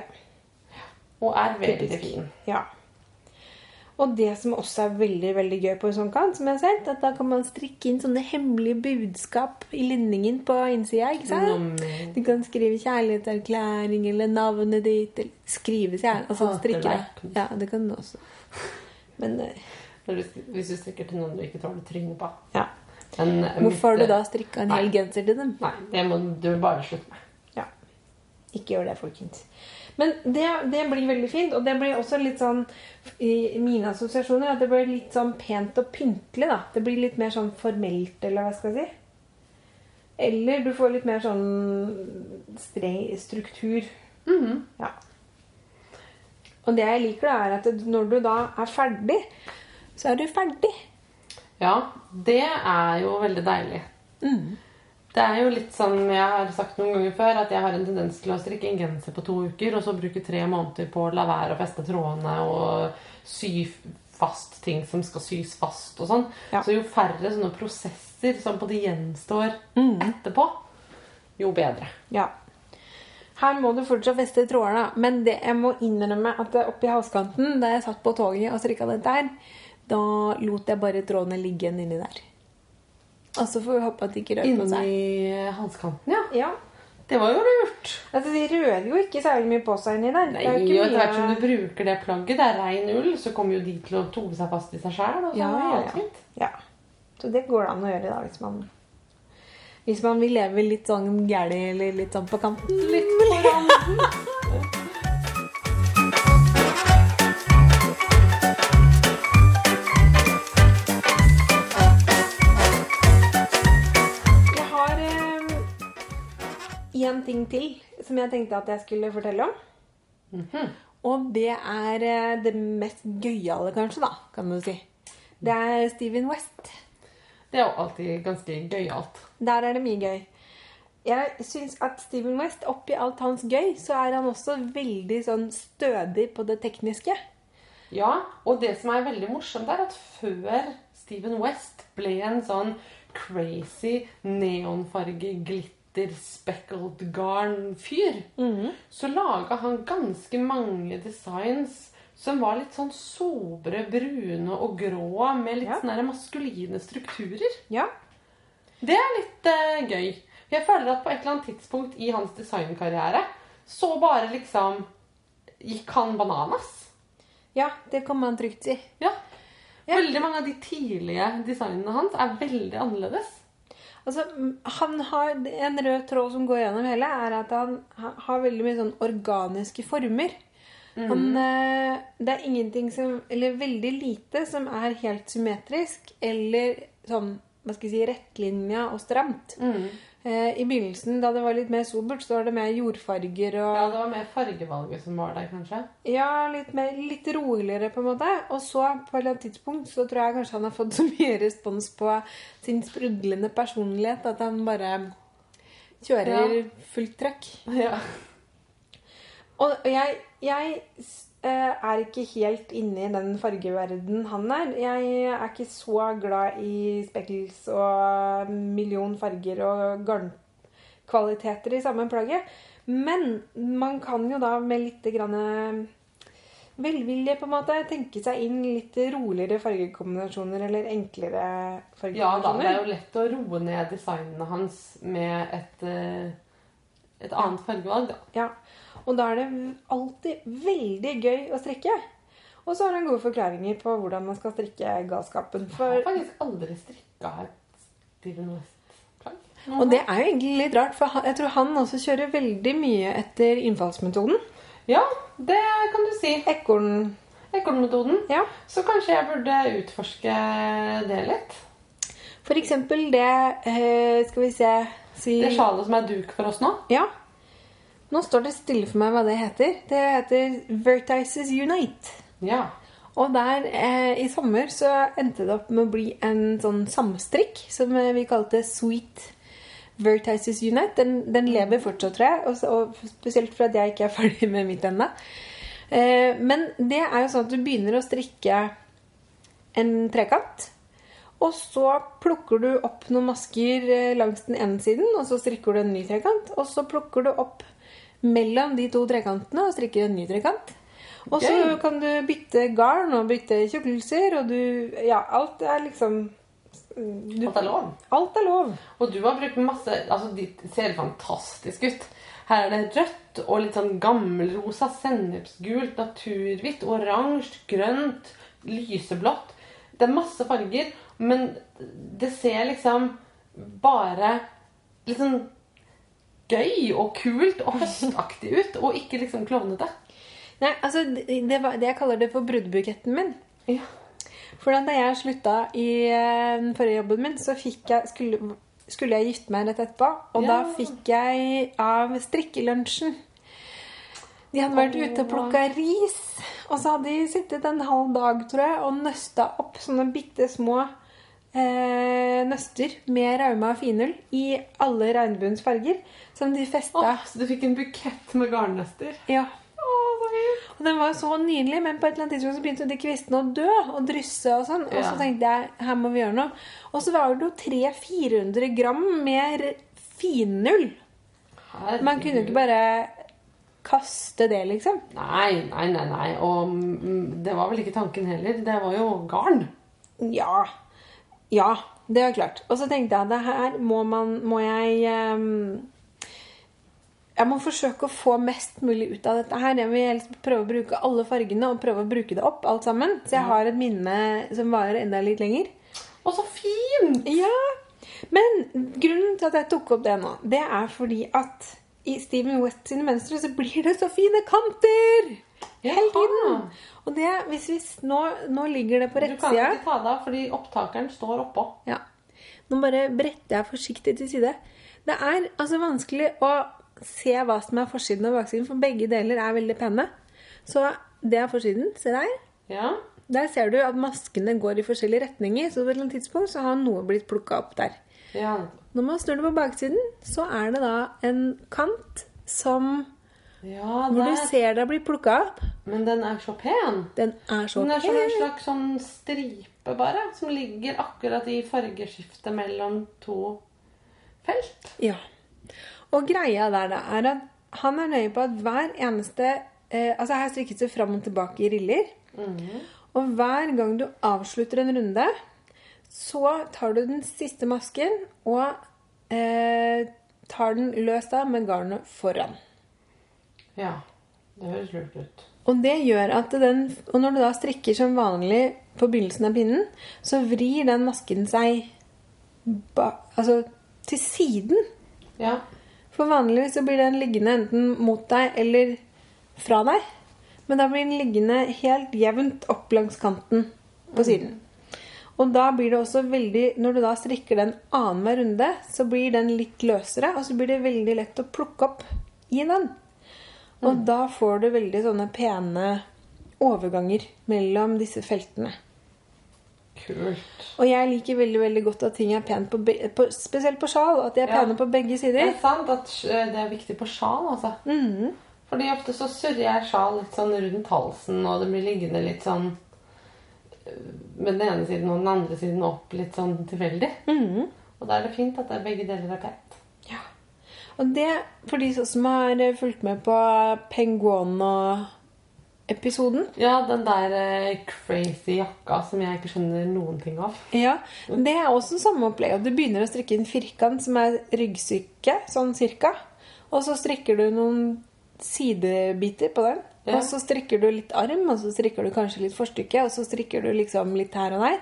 Og er veldig fin. Ja. Og det som også er veldig veldig gøy på en sånn kant, som jeg har sett, at da kan man strikke inn sånne hemmelige budskap i linningen på innsida. ikke sant? Mm. Du kan skrive kjærlighetserklæring eller navnet ditt. Eller Skrives, kjærlighet, altså strikke Ja, det kan du også. Men eh, Hvis du strikker til noen du ikke tåler trynet på. ja. Men, eh, Hvorfor har du da strikka en hel genser til dem? Nei, det må du bare slutte med. Ja. Ikke gjør det, folkens. Men det, det blir veldig fint, og det blir også litt sånn i mine assosiasjoner at det blir litt sånn pent og pyntelig, da. Det blir litt mer sånn formelt, eller hva skal jeg si. Eller du får litt mer sånn streng struktur. Mhm. Ja. Og det jeg liker, da, er at når du da er ferdig, så er du ferdig. Ja, det er jo veldig deilig. Mm. Det er jo litt sånn jeg har sagt noen ganger før, at jeg har en tendens til å strikke en genser på to uker, og så bruke tre måneder på å la være å feste trådene og sy fast ting som skal sys fast og sånn. Ja. Så jo færre sånne prosesser som på det gjenstår Mm. etterpå, jo bedre. Ja. Her må du fortsatt feste trådene. Men det jeg må innrømme at oppi halskanten, da jeg satt på toget og strikka dette her, da lot jeg bare trådene ligge igjen inni der. Og så får vi håpe at de ikke rører på seg. Inni hanskanten, ja. Ja. Det var jo lurt. Altså, de rører jo ikke særlig mye på seg inni der. Nei, Det jo etter hvert som du bruker det plagget, det er rein ull, så kommer jo de til å toe seg fast i seg sjæl. Ja, ja, ja. ja. Så det går det an å gjøre da, hvis man Hvis man vil leve litt sånn gæli eller litt sånn på kanten. Litt på randen. Én ting til som jeg tenkte at jeg skulle fortelle om. Mhm. Og det er eh, det mest gøyale, kanskje, da, kan du si. Det er Steven West. Det er jo alltid ganske gøyalt. Der er det mye gøy. Jeg syns at Steven West, oppi alt hans gøy, så er han også veldig sånn stødig på det tekniske. Ja, og det som er veldig morsomt, er at før Steven West ble en sånn crazy neonfarge glitter speckled garn-fyr, så laga han ganske mange designs som var litt sånn sobre, brune og grå, med litt Ja. sånne maskuline strukturer. Ja. Det er litt uh, gøy. Jeg føler at på et eller annet tidspunkt i hans designkarriere så bare liksom gikk han bananas. ja, det kan man trygt si. Ja. Ja. Veldig mange av de tidlige designene hans er veldig annerledes. Altså, han har En rød tråd som går gjennom hele, er at han har veldig mye sånn organiske former. Han, eh, det er ingenting som Eller veldig lite som er helt symmetrisk eller sånn hva skal jeg si, rettlinja og stramt. Eh, I begynnelsen, da det var litt mer sobert, så var det mer jordfarger og Ja, det var mer fargevalget som var der, kanskje. Ja, litt, mer, litt roligere på en måte. Og så på et eller annet tidspunkt så tror jeg kanskje han har fått (laughs) så mye respons på sin sprudlende personlighet at han bare kjører Ja. fullt trøkk. Ja. Og jeg, jeg eh, er ikke helt inne i den fargeverden han er. Jeg er ikke så glad i spekkels og million farger og garnkvaliteter i samme plagget. Men man kan jo da med litt grann velvilje på en måte tenke seg inn litt roligere fargekombinasjoner eller enklere fargekombinasjoner. ja da, det er jo lett å roe ned designene hans med et, eh, et annet fargevalg, da. Ja, og da er det alltid veldig gøy å strikke. Og så har han gode forklaringer på hvordan man skal strikke galskapen. Jeg har faktisk aldri strikka et Steven West-plagg. og det er jo egentlig litt rart, for jeg tror han også kjører veldig mye etter innfallsmetoden. Ja, det kan du si. Ekorn... Ekornmetoden. Ja. Så kanskje jeg burde utforske det litt. For eksempel det eh, Skal vi se si, Det sjalet som er duk for oss nå. Ja. Nå står det stille for meg hva det heter. Det heter Vertices Unite. Ja. Og der eh, i sommer så endte det opp med å bli en sånn samstrikk som eh, vi kalte Sweet Vertices Unite. Den, den lever fortsatt, tror jeg. Og, så- og spesielt fordi jeg ikke er (laughs) ferdig med mitt ennå. Eh, men det er jo sånn at du begynner å strikke en trekant. Og så plukker du opp noen masker eh, langs den ene siden, og så strikker du en ny trekant. Og så plukker du opp mellom de to trekantene og strikker en ny trekant. Og så okay. kan du bytte garn og bytte tjukkelser, og du Ja, alt er liksom du, Alt er lov. Alt er lov. Og du har brukt masse Altså, de ser fantastisk ut. Her er det rødt og litt sånn gammelrosa, sennepsgult, naturhvitt, oransje, grønt, lyseblått. Det er masse farger, men det ser liksom bare litt sånn gøy og kult og høstaktig ut, og ikke liksom klovnete. Nei, altså, det, var, det jeg kaller det for bruddbuketten min. Ja. For da jeg slutta i eh, den forrige jobben min, så fikk jeg, skulle, skulle jeg gifte meg rett etterpå. Og da fikk jeg av strikkelunsjen. De hadde vært ute og plukka ris. Og så hadde de sittet en halv dag, tror jeg, og nøsta opp sånne bitte små eh, nøster med rauma finull i alle regnbuens farger. Som de festa oh, så du fikk en bukett med garnnøster. Ja. Å, Og den var så nydelig, men på et eller annet tidspunkt så begynte de kvistene å dø og drysse og sånn. Og så tenkte jeg her må vi gjøre noe. Og så var det jo 300-400 gram med finull. Man kunne jo ikke bare kaste det, liksom. Nei, nei, nei. nei. Og mm, det var vel ikke tanken heller. Det var jo garn. Ja. Ja, det er klart. Og så tenkte jeg det her må man Må jeg um, Jeg må forsøke å få mest mulig ut av dette her. Jeg vil helst prøve å bruke alle fargene og prøve å bruke det opp alt sammen. Så jeg har et minne som varer enda litt lenger. Å, så fint! Ja, Men grunnen til at jeg tok opp det nå, det er fordi at i Steven West sine mønstre så blir det så fine kanter! Hele tiden. Og det, hvis vi, nå, nå ligger det på Du kan ikke ta det av fordi opptakeren står oppå. Ja. Nå bare bretter jeg forsiktig til side. Det er altså vanskelig å se hva som er forsiden og baksiden, for begge deler er veldig pene. Så det er forsiden. Se der. Ja. Der ser du at maskene går i forskjellige retninger, så på et eller annet tidspunkt så har noe blitt plukka opp der. ja. Når man snur det på baksiden, så er det da en kant som Ja, Hvor du ser deg bli plukka opp. Men den er så pen. Den er så Den er som en slags sånn stripe, bare. Som ligger akkurat i fargeskiftet mellom to felt. Ja. Og greia der da, er at han er nøye på at hver eneste eh, Altså, jeg har strikket det fram og tilbake i riller. Og hver gang du avslutter en runde, så tar du den siste masken og eh, tar den løst av med garnet foran. Ja. Det høres lurt ut. Og det gjør at den Og når du da strikker som vanlig på begynnelsen av pinnen, så vrir den masken seg ba, altså til siden. Ja. For vanligvis så blir den liggende enten mot deg eller fra deg. Men da blir den liggende helt jevnt opp langs kanten på siden. Og da blir det også veldig Når du da strikker den annenhver runde, så blir den litt løsere, og så blir det veldig lett å plukke opp i den. Og da får du veldig sånne pene overganger mellom disse feltene. Kult. Og jeg liker veldig veldig godt at ting er pent på, på spesielt på sjal. At de er Ja. pene på begge sider. Det er sant at eh, det er viktig på sjal, altså. Mm. Fordi ofte så surrer jeg sjal litt sånn rundt halsen, og det blir liggende litt sånn eh, med den ene siden og den andre siden opp litt sånn tilfeldig. Mm. Og da er det fint at det er begge deler er pent. Og det, for de som har eh, fulgt med på Penguono-episoden Ja, den der eh, crazy jakka som jeg ikke skjønner noen ting av. ja, Det er også samme opplegg. Du begynner å strikke en firkant som er ryggsyke, sånn cirka. Og så strikker du noen sidebiter på den. Ja. Og så strikker du litt arm, og så strikker du kanskje litt forstykke, og så strikker du liksom litt her og der.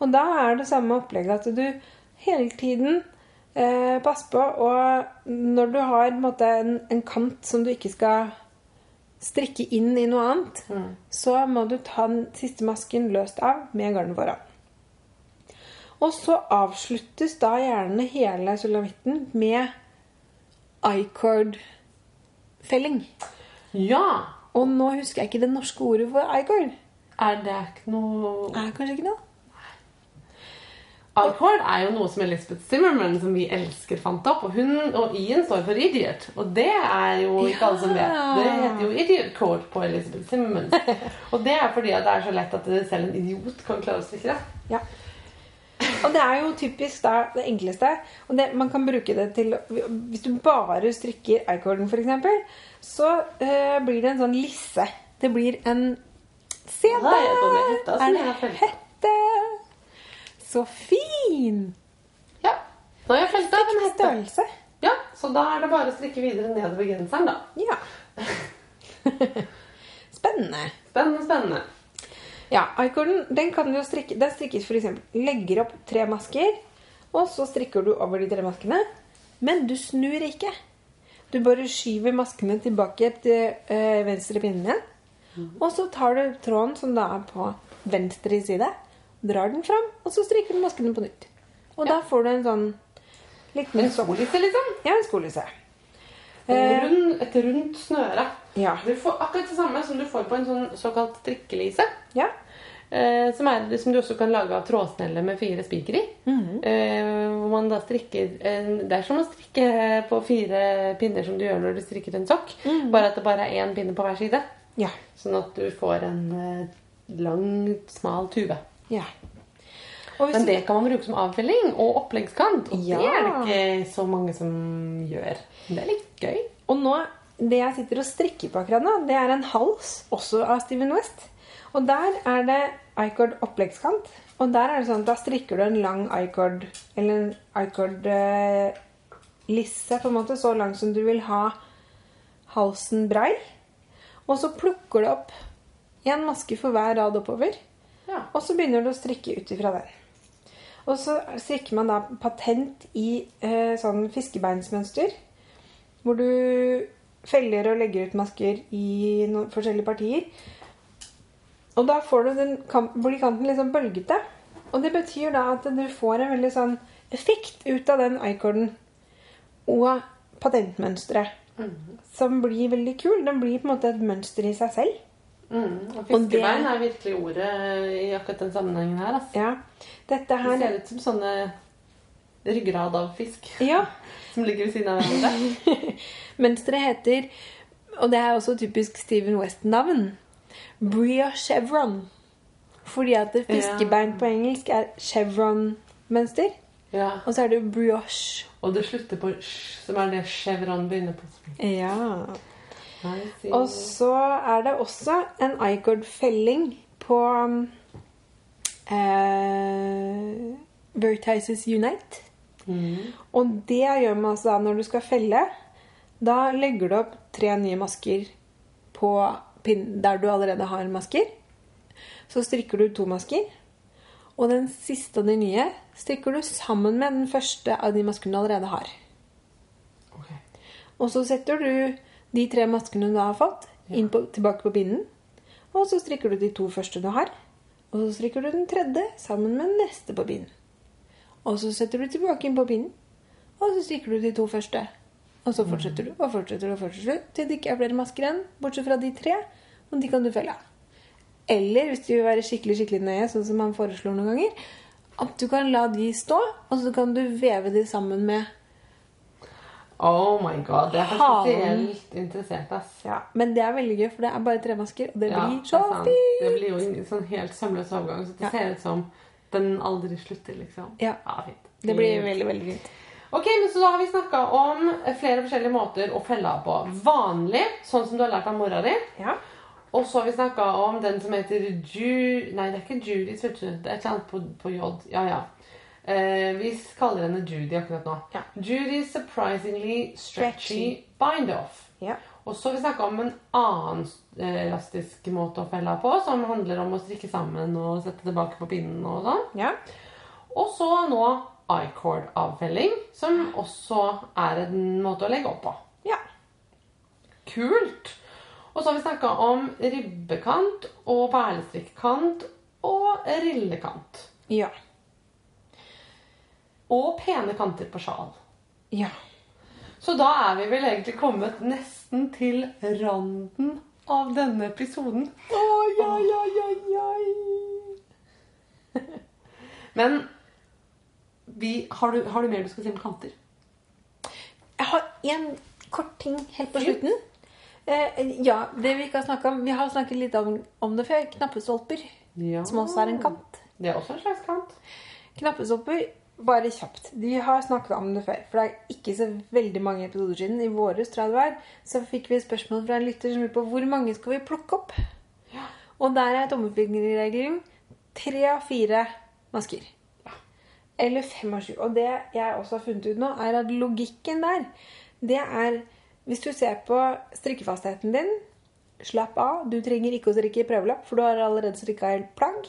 Og da er det samme opplegget at du hele tiden eh, pass på Og når du har en, måte, en, en kant som du ikke skal strikke inn i noe annet, så må du ta den siste masken løst av med garnet foran. Og så avsluttes da gjerne hele sulamitten med I-cord-felling. Ja! Og nå husker jeg ikke det norske ordet for I-cord. Er det ikke noe Er kanskje ikke noe? Alcord er jo noe som Elizabeth Zimmerman, som vi elsker, fant opp. Og hun og I-en står for idiot. Og det er jo ikke alle som vet. Det heter jo idiot code på Elizabeth Zimmerman. (laughs) Og det er fordi at det er så lett at selv en idiot kan klare å stikke. Ja. Og det er jo typisk da det enkleste. Og det, man kan bruke det til Hvis du bare strikker I-corden, f.eks., så øh, blir det en sånn lisse. Det blir en Se Ja, det er hetta Er det hette? Så fin! Ja. Nå har jeg felt av en. Størrelse. Ja, så da er det bare å strikke videre nedover genseren, da. Ja. (laughs) Spennende. Spennende, spennende. Ja, I-corden den kan du strikke Den strikkes eksempel Legger opp tre masker, og så strikker du over de tre maskene. Men du snur ikke. Du bare skyver maskene tilbake til øh, venstre pinne igjen. Og så tar du tråden som da er på venstre side, drar den fram, og så strikker du maskene på nytt. Og da får du en sånn liten En skolisse, liksom. Ja, en skolisse. Eh, rund, et rundt snøre. Ja. Du får akkurat det samme som du får på en sånn såkalt strikkelise. ja. Eh, som, er, som du også kan lage av trådsnelle med fire spiker i. eh, hvor man da strikker en, Det er som å strikke på fire pinner som du gjør når du strikker en sokk. Bare at det bare er én pinne på hver side. Ja. Sånn at du får en eh, lang, smal tube. Ja. Men det kan man bruke som avfelling og oppleggskant. Og Ja. det er det ikke så mange som gjør. Det er litt gøy. Og nå, det jeg sitter og strikker på akkurat nå, det er en hals, også av Steven West. Og der er det icord oppleggskant. Og der er det sånn at da strikker du en lang icord, eller en icord eh, lisse, på en måte, så lang som du vil ha halsen brei. Og så plukker du opp en maske for hver rad oppover. Ja. Og så begynner du å strikke ut ifra den. Og så strikker man da patent i eh, sånn fiskebeinsmønster. Hvor du feller og legger ut masker i noen forskjellige partier. Og da får du den, blir kanten litt sånn bølgete. Og det betyr da at du får en veldig sånn effekt ut av den icorden. Og patentmønsteret. Som blir veldig kul. Den blir på en måte et mønster i seg selv. Mm. Og fiskebein er virkelig ordet i akkurat den sammenhengen her. Altså. Ja. Dette Det ser ut som sånne ryggrad av fisk (laughs) Ja. (laughs) som ligger ved siden av hverandre. (laughs) Mønsteret heter, og det er også typisk Steven West-navn, brioche chevron. Fordi at fiskebein fiskebein på engelsk er chevron-mønster. Ja. Og så er det brioche. Og det slutter på sj, som er det chevron begynner på. Ja. Og så er det også en icord-felling på eh, Vertices Unite. Mm. Og det gjør man altså da når du skal felle. Da legger du opp tre nye masker på pin der du allerede har masker. Så strikker du to masker. Og den siste av de nye strikker du sammen med den første av de maskene du allerede har. Okay. Og så setter du de tre maskene du har fått, inn på, tilbake på pinnen. Og så strikker du de to første du har. Og så strikker du den tredje sammen med den neste på pinnen. Og så setter du tilbake inn på pinnen. Og så strikker du de to første. Og så fortsetter du og fortsetter og fortsetter du til det ikke er flere masker igjen, bortsett fra de tre. Og de kan du felle av. Eller hvis du vil være skikkelig skikkelig nøye, sånn som man foreslår noen ganger, at du kan la de stå, og så kan du veve de sammen med Oh my god, det er spesielt interessert, ass. Ja, Men det er veldig gøy, for det er bare tre masker, og det Ja, blir så fint! Det blir jo en sånn helt sømløs overgang, så det Ja. ser ut som den aldri slutter, liksom. Ja. fint. Det blir veldig, veldig fint. Ok, men så da har vi snakka om flere forskjellige måter å felle av på. Vanlig, sånn som du har lært av mora di. Ja. Og så har vi snakka om den som heter Ju... Nei, det er ikke Judy, vet du. Det er et eller annet på, på J. Ja, ja. Eh, vi kaller henne Judy akkurat nå. Ja. Judy's surprisingly stretchy, Stretchy. bind-off. Ja. Og så har vi snakka om en annen eh, elastisk måte å felle av på, som handler om å strikke sammen og sette tilbake på pinnen og sånn. ja. Og så nå I-cord-avfelling, som også er en måte å legge opp på. Ja. Kult! Og så har vi snakka om ribbekant og perlestrikkant og rillekant. Ja. Og pene kanter på sjal. Ja. Så da er vi vel egentlig kommet nesten til randen av denne episoden. Oi, oi, oi, oi, oi. (laughs) Men vi, har, du, har du mer du skal si om kanter? Jeg har én kort ting helt på slutten. Eh, ja, det vi ikke har snakket om Vi har snakket litt om, om det før. Knappestolper, Ja. som også er en kant. Det er også en slags kant. Knappestolper, bare kjapt. Vi har snakket om det før. For det er ikke så veldig mange episoder siden. I våres, tror jeg det var, så fikk vi et spørsmål fra en lytter som lurte på hvor mange skal vi plukke opp. Og der er tommelfingerregelen tre av fire masker. Eller fem av sju. Og det jeg også har funnet ut nå, er at logikken der, det er Hvis du ser på strikkefastheten din, slapp av. Du trenger ikke å strikke i prøvelapp, for du har allerede strikka helt plagg.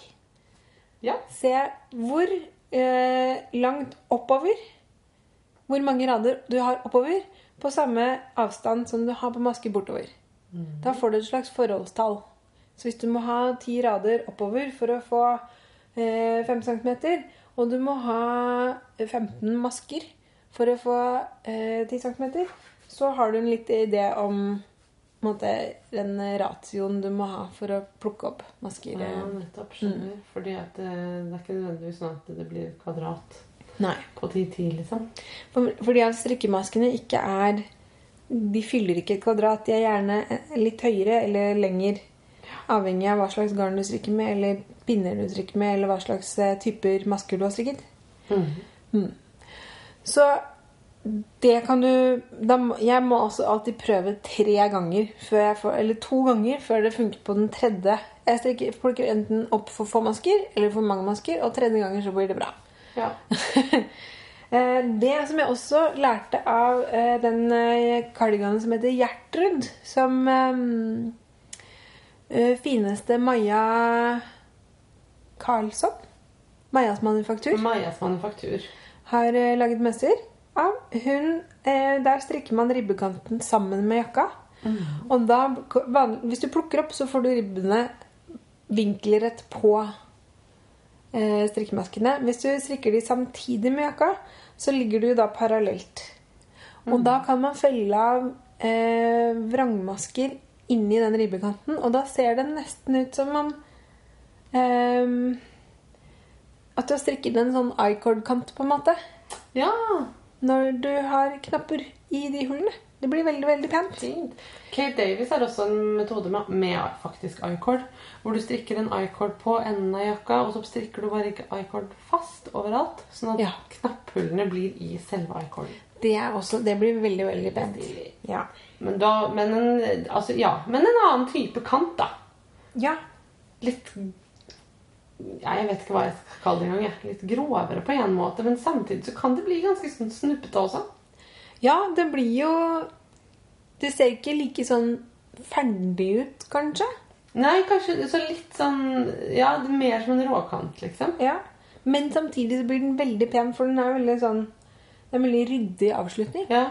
Ja. Se hvor eh, langt oppover Hvor mange rader du har oppover på samme avstand som du har på maske bortover. Da får du et slags forholdstall. Så hvis du må ha ti rader oppover for å få eh, 5 cm, og du må ha 15 masker for å få eh, 10 cm, så har du en litt idé om på en måte, den ratioen du må ha for å plukke opp masker. Ja, nettopp. Skjønner. Fordi at det, det er ikke nødvendigvis sånn at det blir kvadrat Nei. på 10-10, liksom. For, fordi at strikkemaskene ikke er De fyller ikke et kvadrat. De er gjerne litt høyere eller lenger. Avhengig av hva slags garn du strikker med, eller pinner du strikker med, eller hva slags eh, typer masker du har strikket. Mm. Så det kan du da, Jeg må også alltid prøve tre ganger, før jeg får, eller to ganger, før det funker på den tredje. Jeg strekker plukker enten opp for få masker eller for mange masker, og tredje ganger så blir det bra. Ja. (laughs) Eh, Det som jeg også lærte av eh, den kardiganen som heter Gjertrud, som eh, eh, fineste Maja Karlsson, Majas manufaktur, Majas manufaktur. har eh, laget mønster av. Hun, eh, der strikker man ribbekanten sammen med jakka. Og da, hvis du plukker opp, så får du ribbene vinkelrett på eh, strikkemaskene. Hvis du strikker de samtidig med jakka, så ligger du da parallelt. Og da kan man felle av eh, vrangmasker inni den ribbekanten, og da ser det nesten ut som om eh, At du har strikket en sånn I-cord-kant, på en måte. Ja, Når du har knapper i de hullene. Det blir veldig, veldig pent. fint. Kate Davis har også en metode med, med faktisk I-cord. Hvor du strikker en I-cord på enden av jakka, og så strikker du bare ikke I-cord fast overalt. Sånn at Ja. knapphullene blir i selve I-corden. Det, det blir veldig, veldig pent. Ja. Men, da, men, en, altså, ja, men en annen type kant, da. ja. Litt Jeg vet ikke hva jeg skal kalle det engang. Litt grovere på en måte, men samtidig så kan det bli ganske sånn snuppete også. Ja, det blir jo Det ser ikke like sånn ferdig ut, kanskje. Nei, kanskje så litt sånn Ja, er mer som en råkant, liksom. Ja. Men samtidig så blir den veldig pen, for den er veldig sånn Det er en veldig ryddig avslutning. Ja.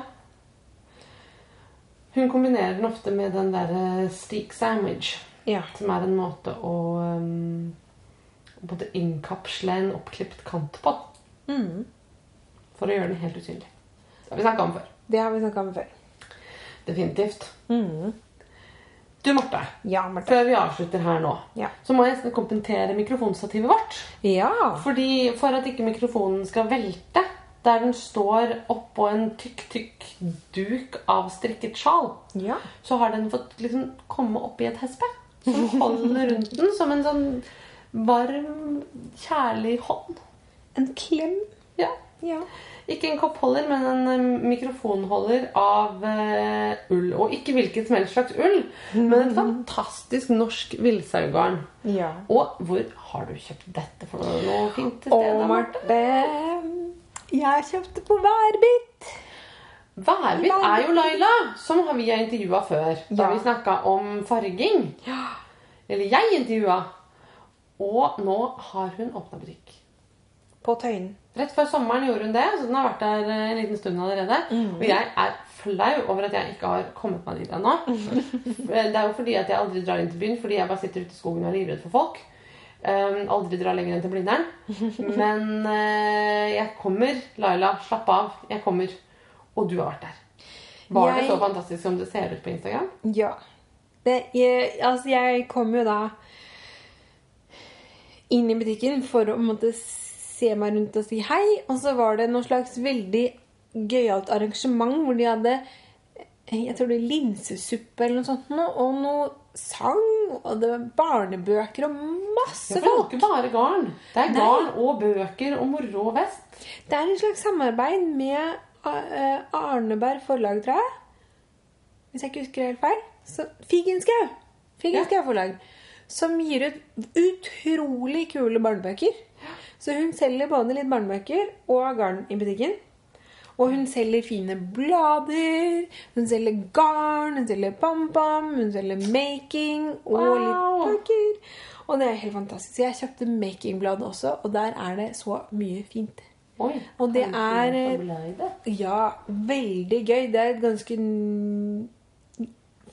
Hun kombinerer den ofte med den derre steak sandwich, Ja. som er en måte å um, både innkapsle en oppklipt kant på. Mm. For å gjøre den helt usynlig. Det har vi snakka om før. Det har vi snakka om før. Definitivt. Mm. Du, Marte. Ja, Marte. Før vi avslutter her nå, Ja. så må jeg nesten kommentere mikrofonstativet vårt. Ja. Fordi For at ikke mikrofonen skal velte, der den står oppå en tykk, tykk duk av strikket sjal, ja. så har den fått liksom komme oppi et hespe som holder rundt den som en sånn varm, kjærlig hånd. En klem. Ja. Ja. Ikke en koppholder, men en eh, mikrofonholder av uh, ull. Og ikke hvilket som helst slags ull, men et fantastisk norsk villsaugarn. ja. Og hvor har du kjøpt dette for noe fint Og stedet? Marte? Marte Jeg kjøpte på Værbit. Værbit er jo Laila, som vi har intervjua før. Da Ja. vi snakka om farging. Eller jeg intervjua. Og nå har hun åpna butikk. På Tøyen. Rett før sommeren gjorde hun det, så den har vært der eh, en liten stund allerede. Mm. Og jeg er flau over at jeg ikke har kommet meg dit ennå. (laughs) Det er jo fordi at jeg aldri drar inn til byen, fordi jeg bare sitter ute i skogen og er livredd for folk. Um, aldri drar lenger enn til Blindern. (laughs) Men uh, jeg kommer. Laila, slapp av. Jeg kommer. Og du har vært der. Var det så fantastisk som det ser ut på Instagram? Ja. Det, jeg, altså, jeg kom jo da inn i butikken for å måte, se meg rundt og si hei. Og så var det noe slags veldig gøyalt arrangement hvor de hadde jeg tror det er linsesuppe eller noe sånt, og noe sang, og det var barnebøker og masse Ja, for det er ikke bare garn. Det er Nei. garn og bøker og moro og vest. Det er en slags samarbeid med eh, Arneberg forlag, tror jeg. Hvis jeg ikke husker helt feil. Så Figenschou. Figenschou forlag. Som gir ut utrolig kule barnebøker. Så hun selger både litt barnebøker og garn i butikken. Og hun selger fine blader, hun selger garn, hun selger pam-pam, hun selger making og Wow. litt bøker. Og det er helt fantastisk. Jeg kjøpte makingbladet også, og der er det så mye fint. Oi, Og det er- det? Ja, veldig gøy. Det er et ganske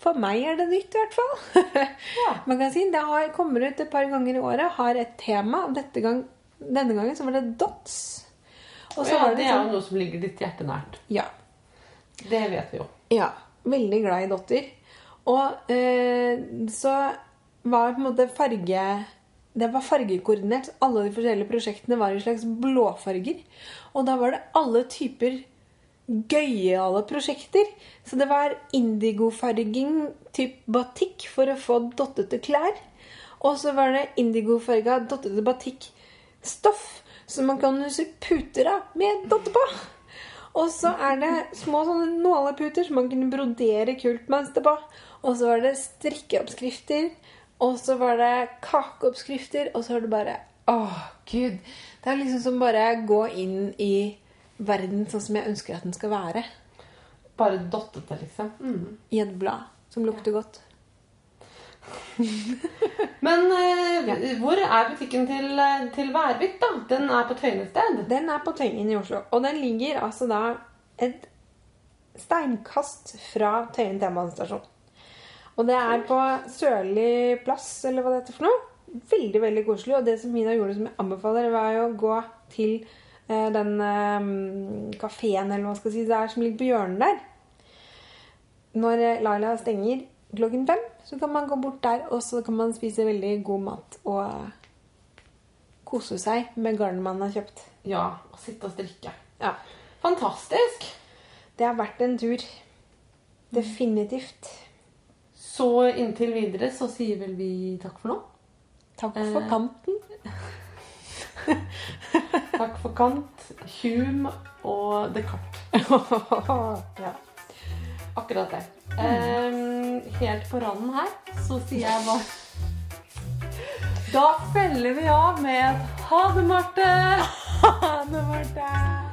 For meg er det nytt, i hvert fall. (laughs) Kan si Det har, kommer ut et par ganger i året, har et tema. Gang, denne gangen så var det dots. Og så ja, var det det er jo sånn noe som ligger ditt hjerte nært. Ja. Det vet vi jo. Ja, veldig glad i dotter. Og eh, så var på en måte farge Det var fargekoordinert. Alle de forskjellige prosjektene var i slags blåfarger. Og da var det alle typer gøyale prosjekter. Så det var indigofarging typ batikk for å få dottete klær. Og så var det indigofarga dottete batikk-stoff som man kan huse puter av med dotter på. Og så er det små sånne nåleputer som man kunne brodere kult mønster på. Og så var det strikkeoppskrifter. Og så var det kakeoppskrifter. Og så var det bare Åh, gud. Det er liksom som bare gå inn i verden sånn som jeg ønsker at den skal være. Bare dottete, liksom. Mm. I et blad som lukter godt. (laughs) Men eh, hvor er butikken til, eh, til Værvik, da? Den er på Tøyen et sted? Den er på Tøyen i Oslo. Og den ligger altså da et steinkast fra Tøyen T-banestasjon. Og det er på Sørli plass, eller hva det heter for noe. Veldig, veldig koselig. Og det som Mina gjorde som jeg anbefaler, var jo å gå til eh, den eh, kafeen eller hva man skal si, det er som ligger på hjørnet der. Når eh, Laila stenger klokken fem, så kan man gå bort der, og så kan man spise veldig god mat og eh, kose seg med garnet man har kjøpt. Ja, og sitte og strikke. Ja. Fantastisk. Det har vært en tur. Definitivt. Så inntil videre så sier vel vi takk for nå. Takk for Eh. kanten. (laughs) (laughs) Takk for kant, Hume og Descartes. (laughs) ja. Akkurat det. Um, helt på randen her så sier jeg bare Da feller vi av med et ha det, Marte! (laughs) Ha det, Marte.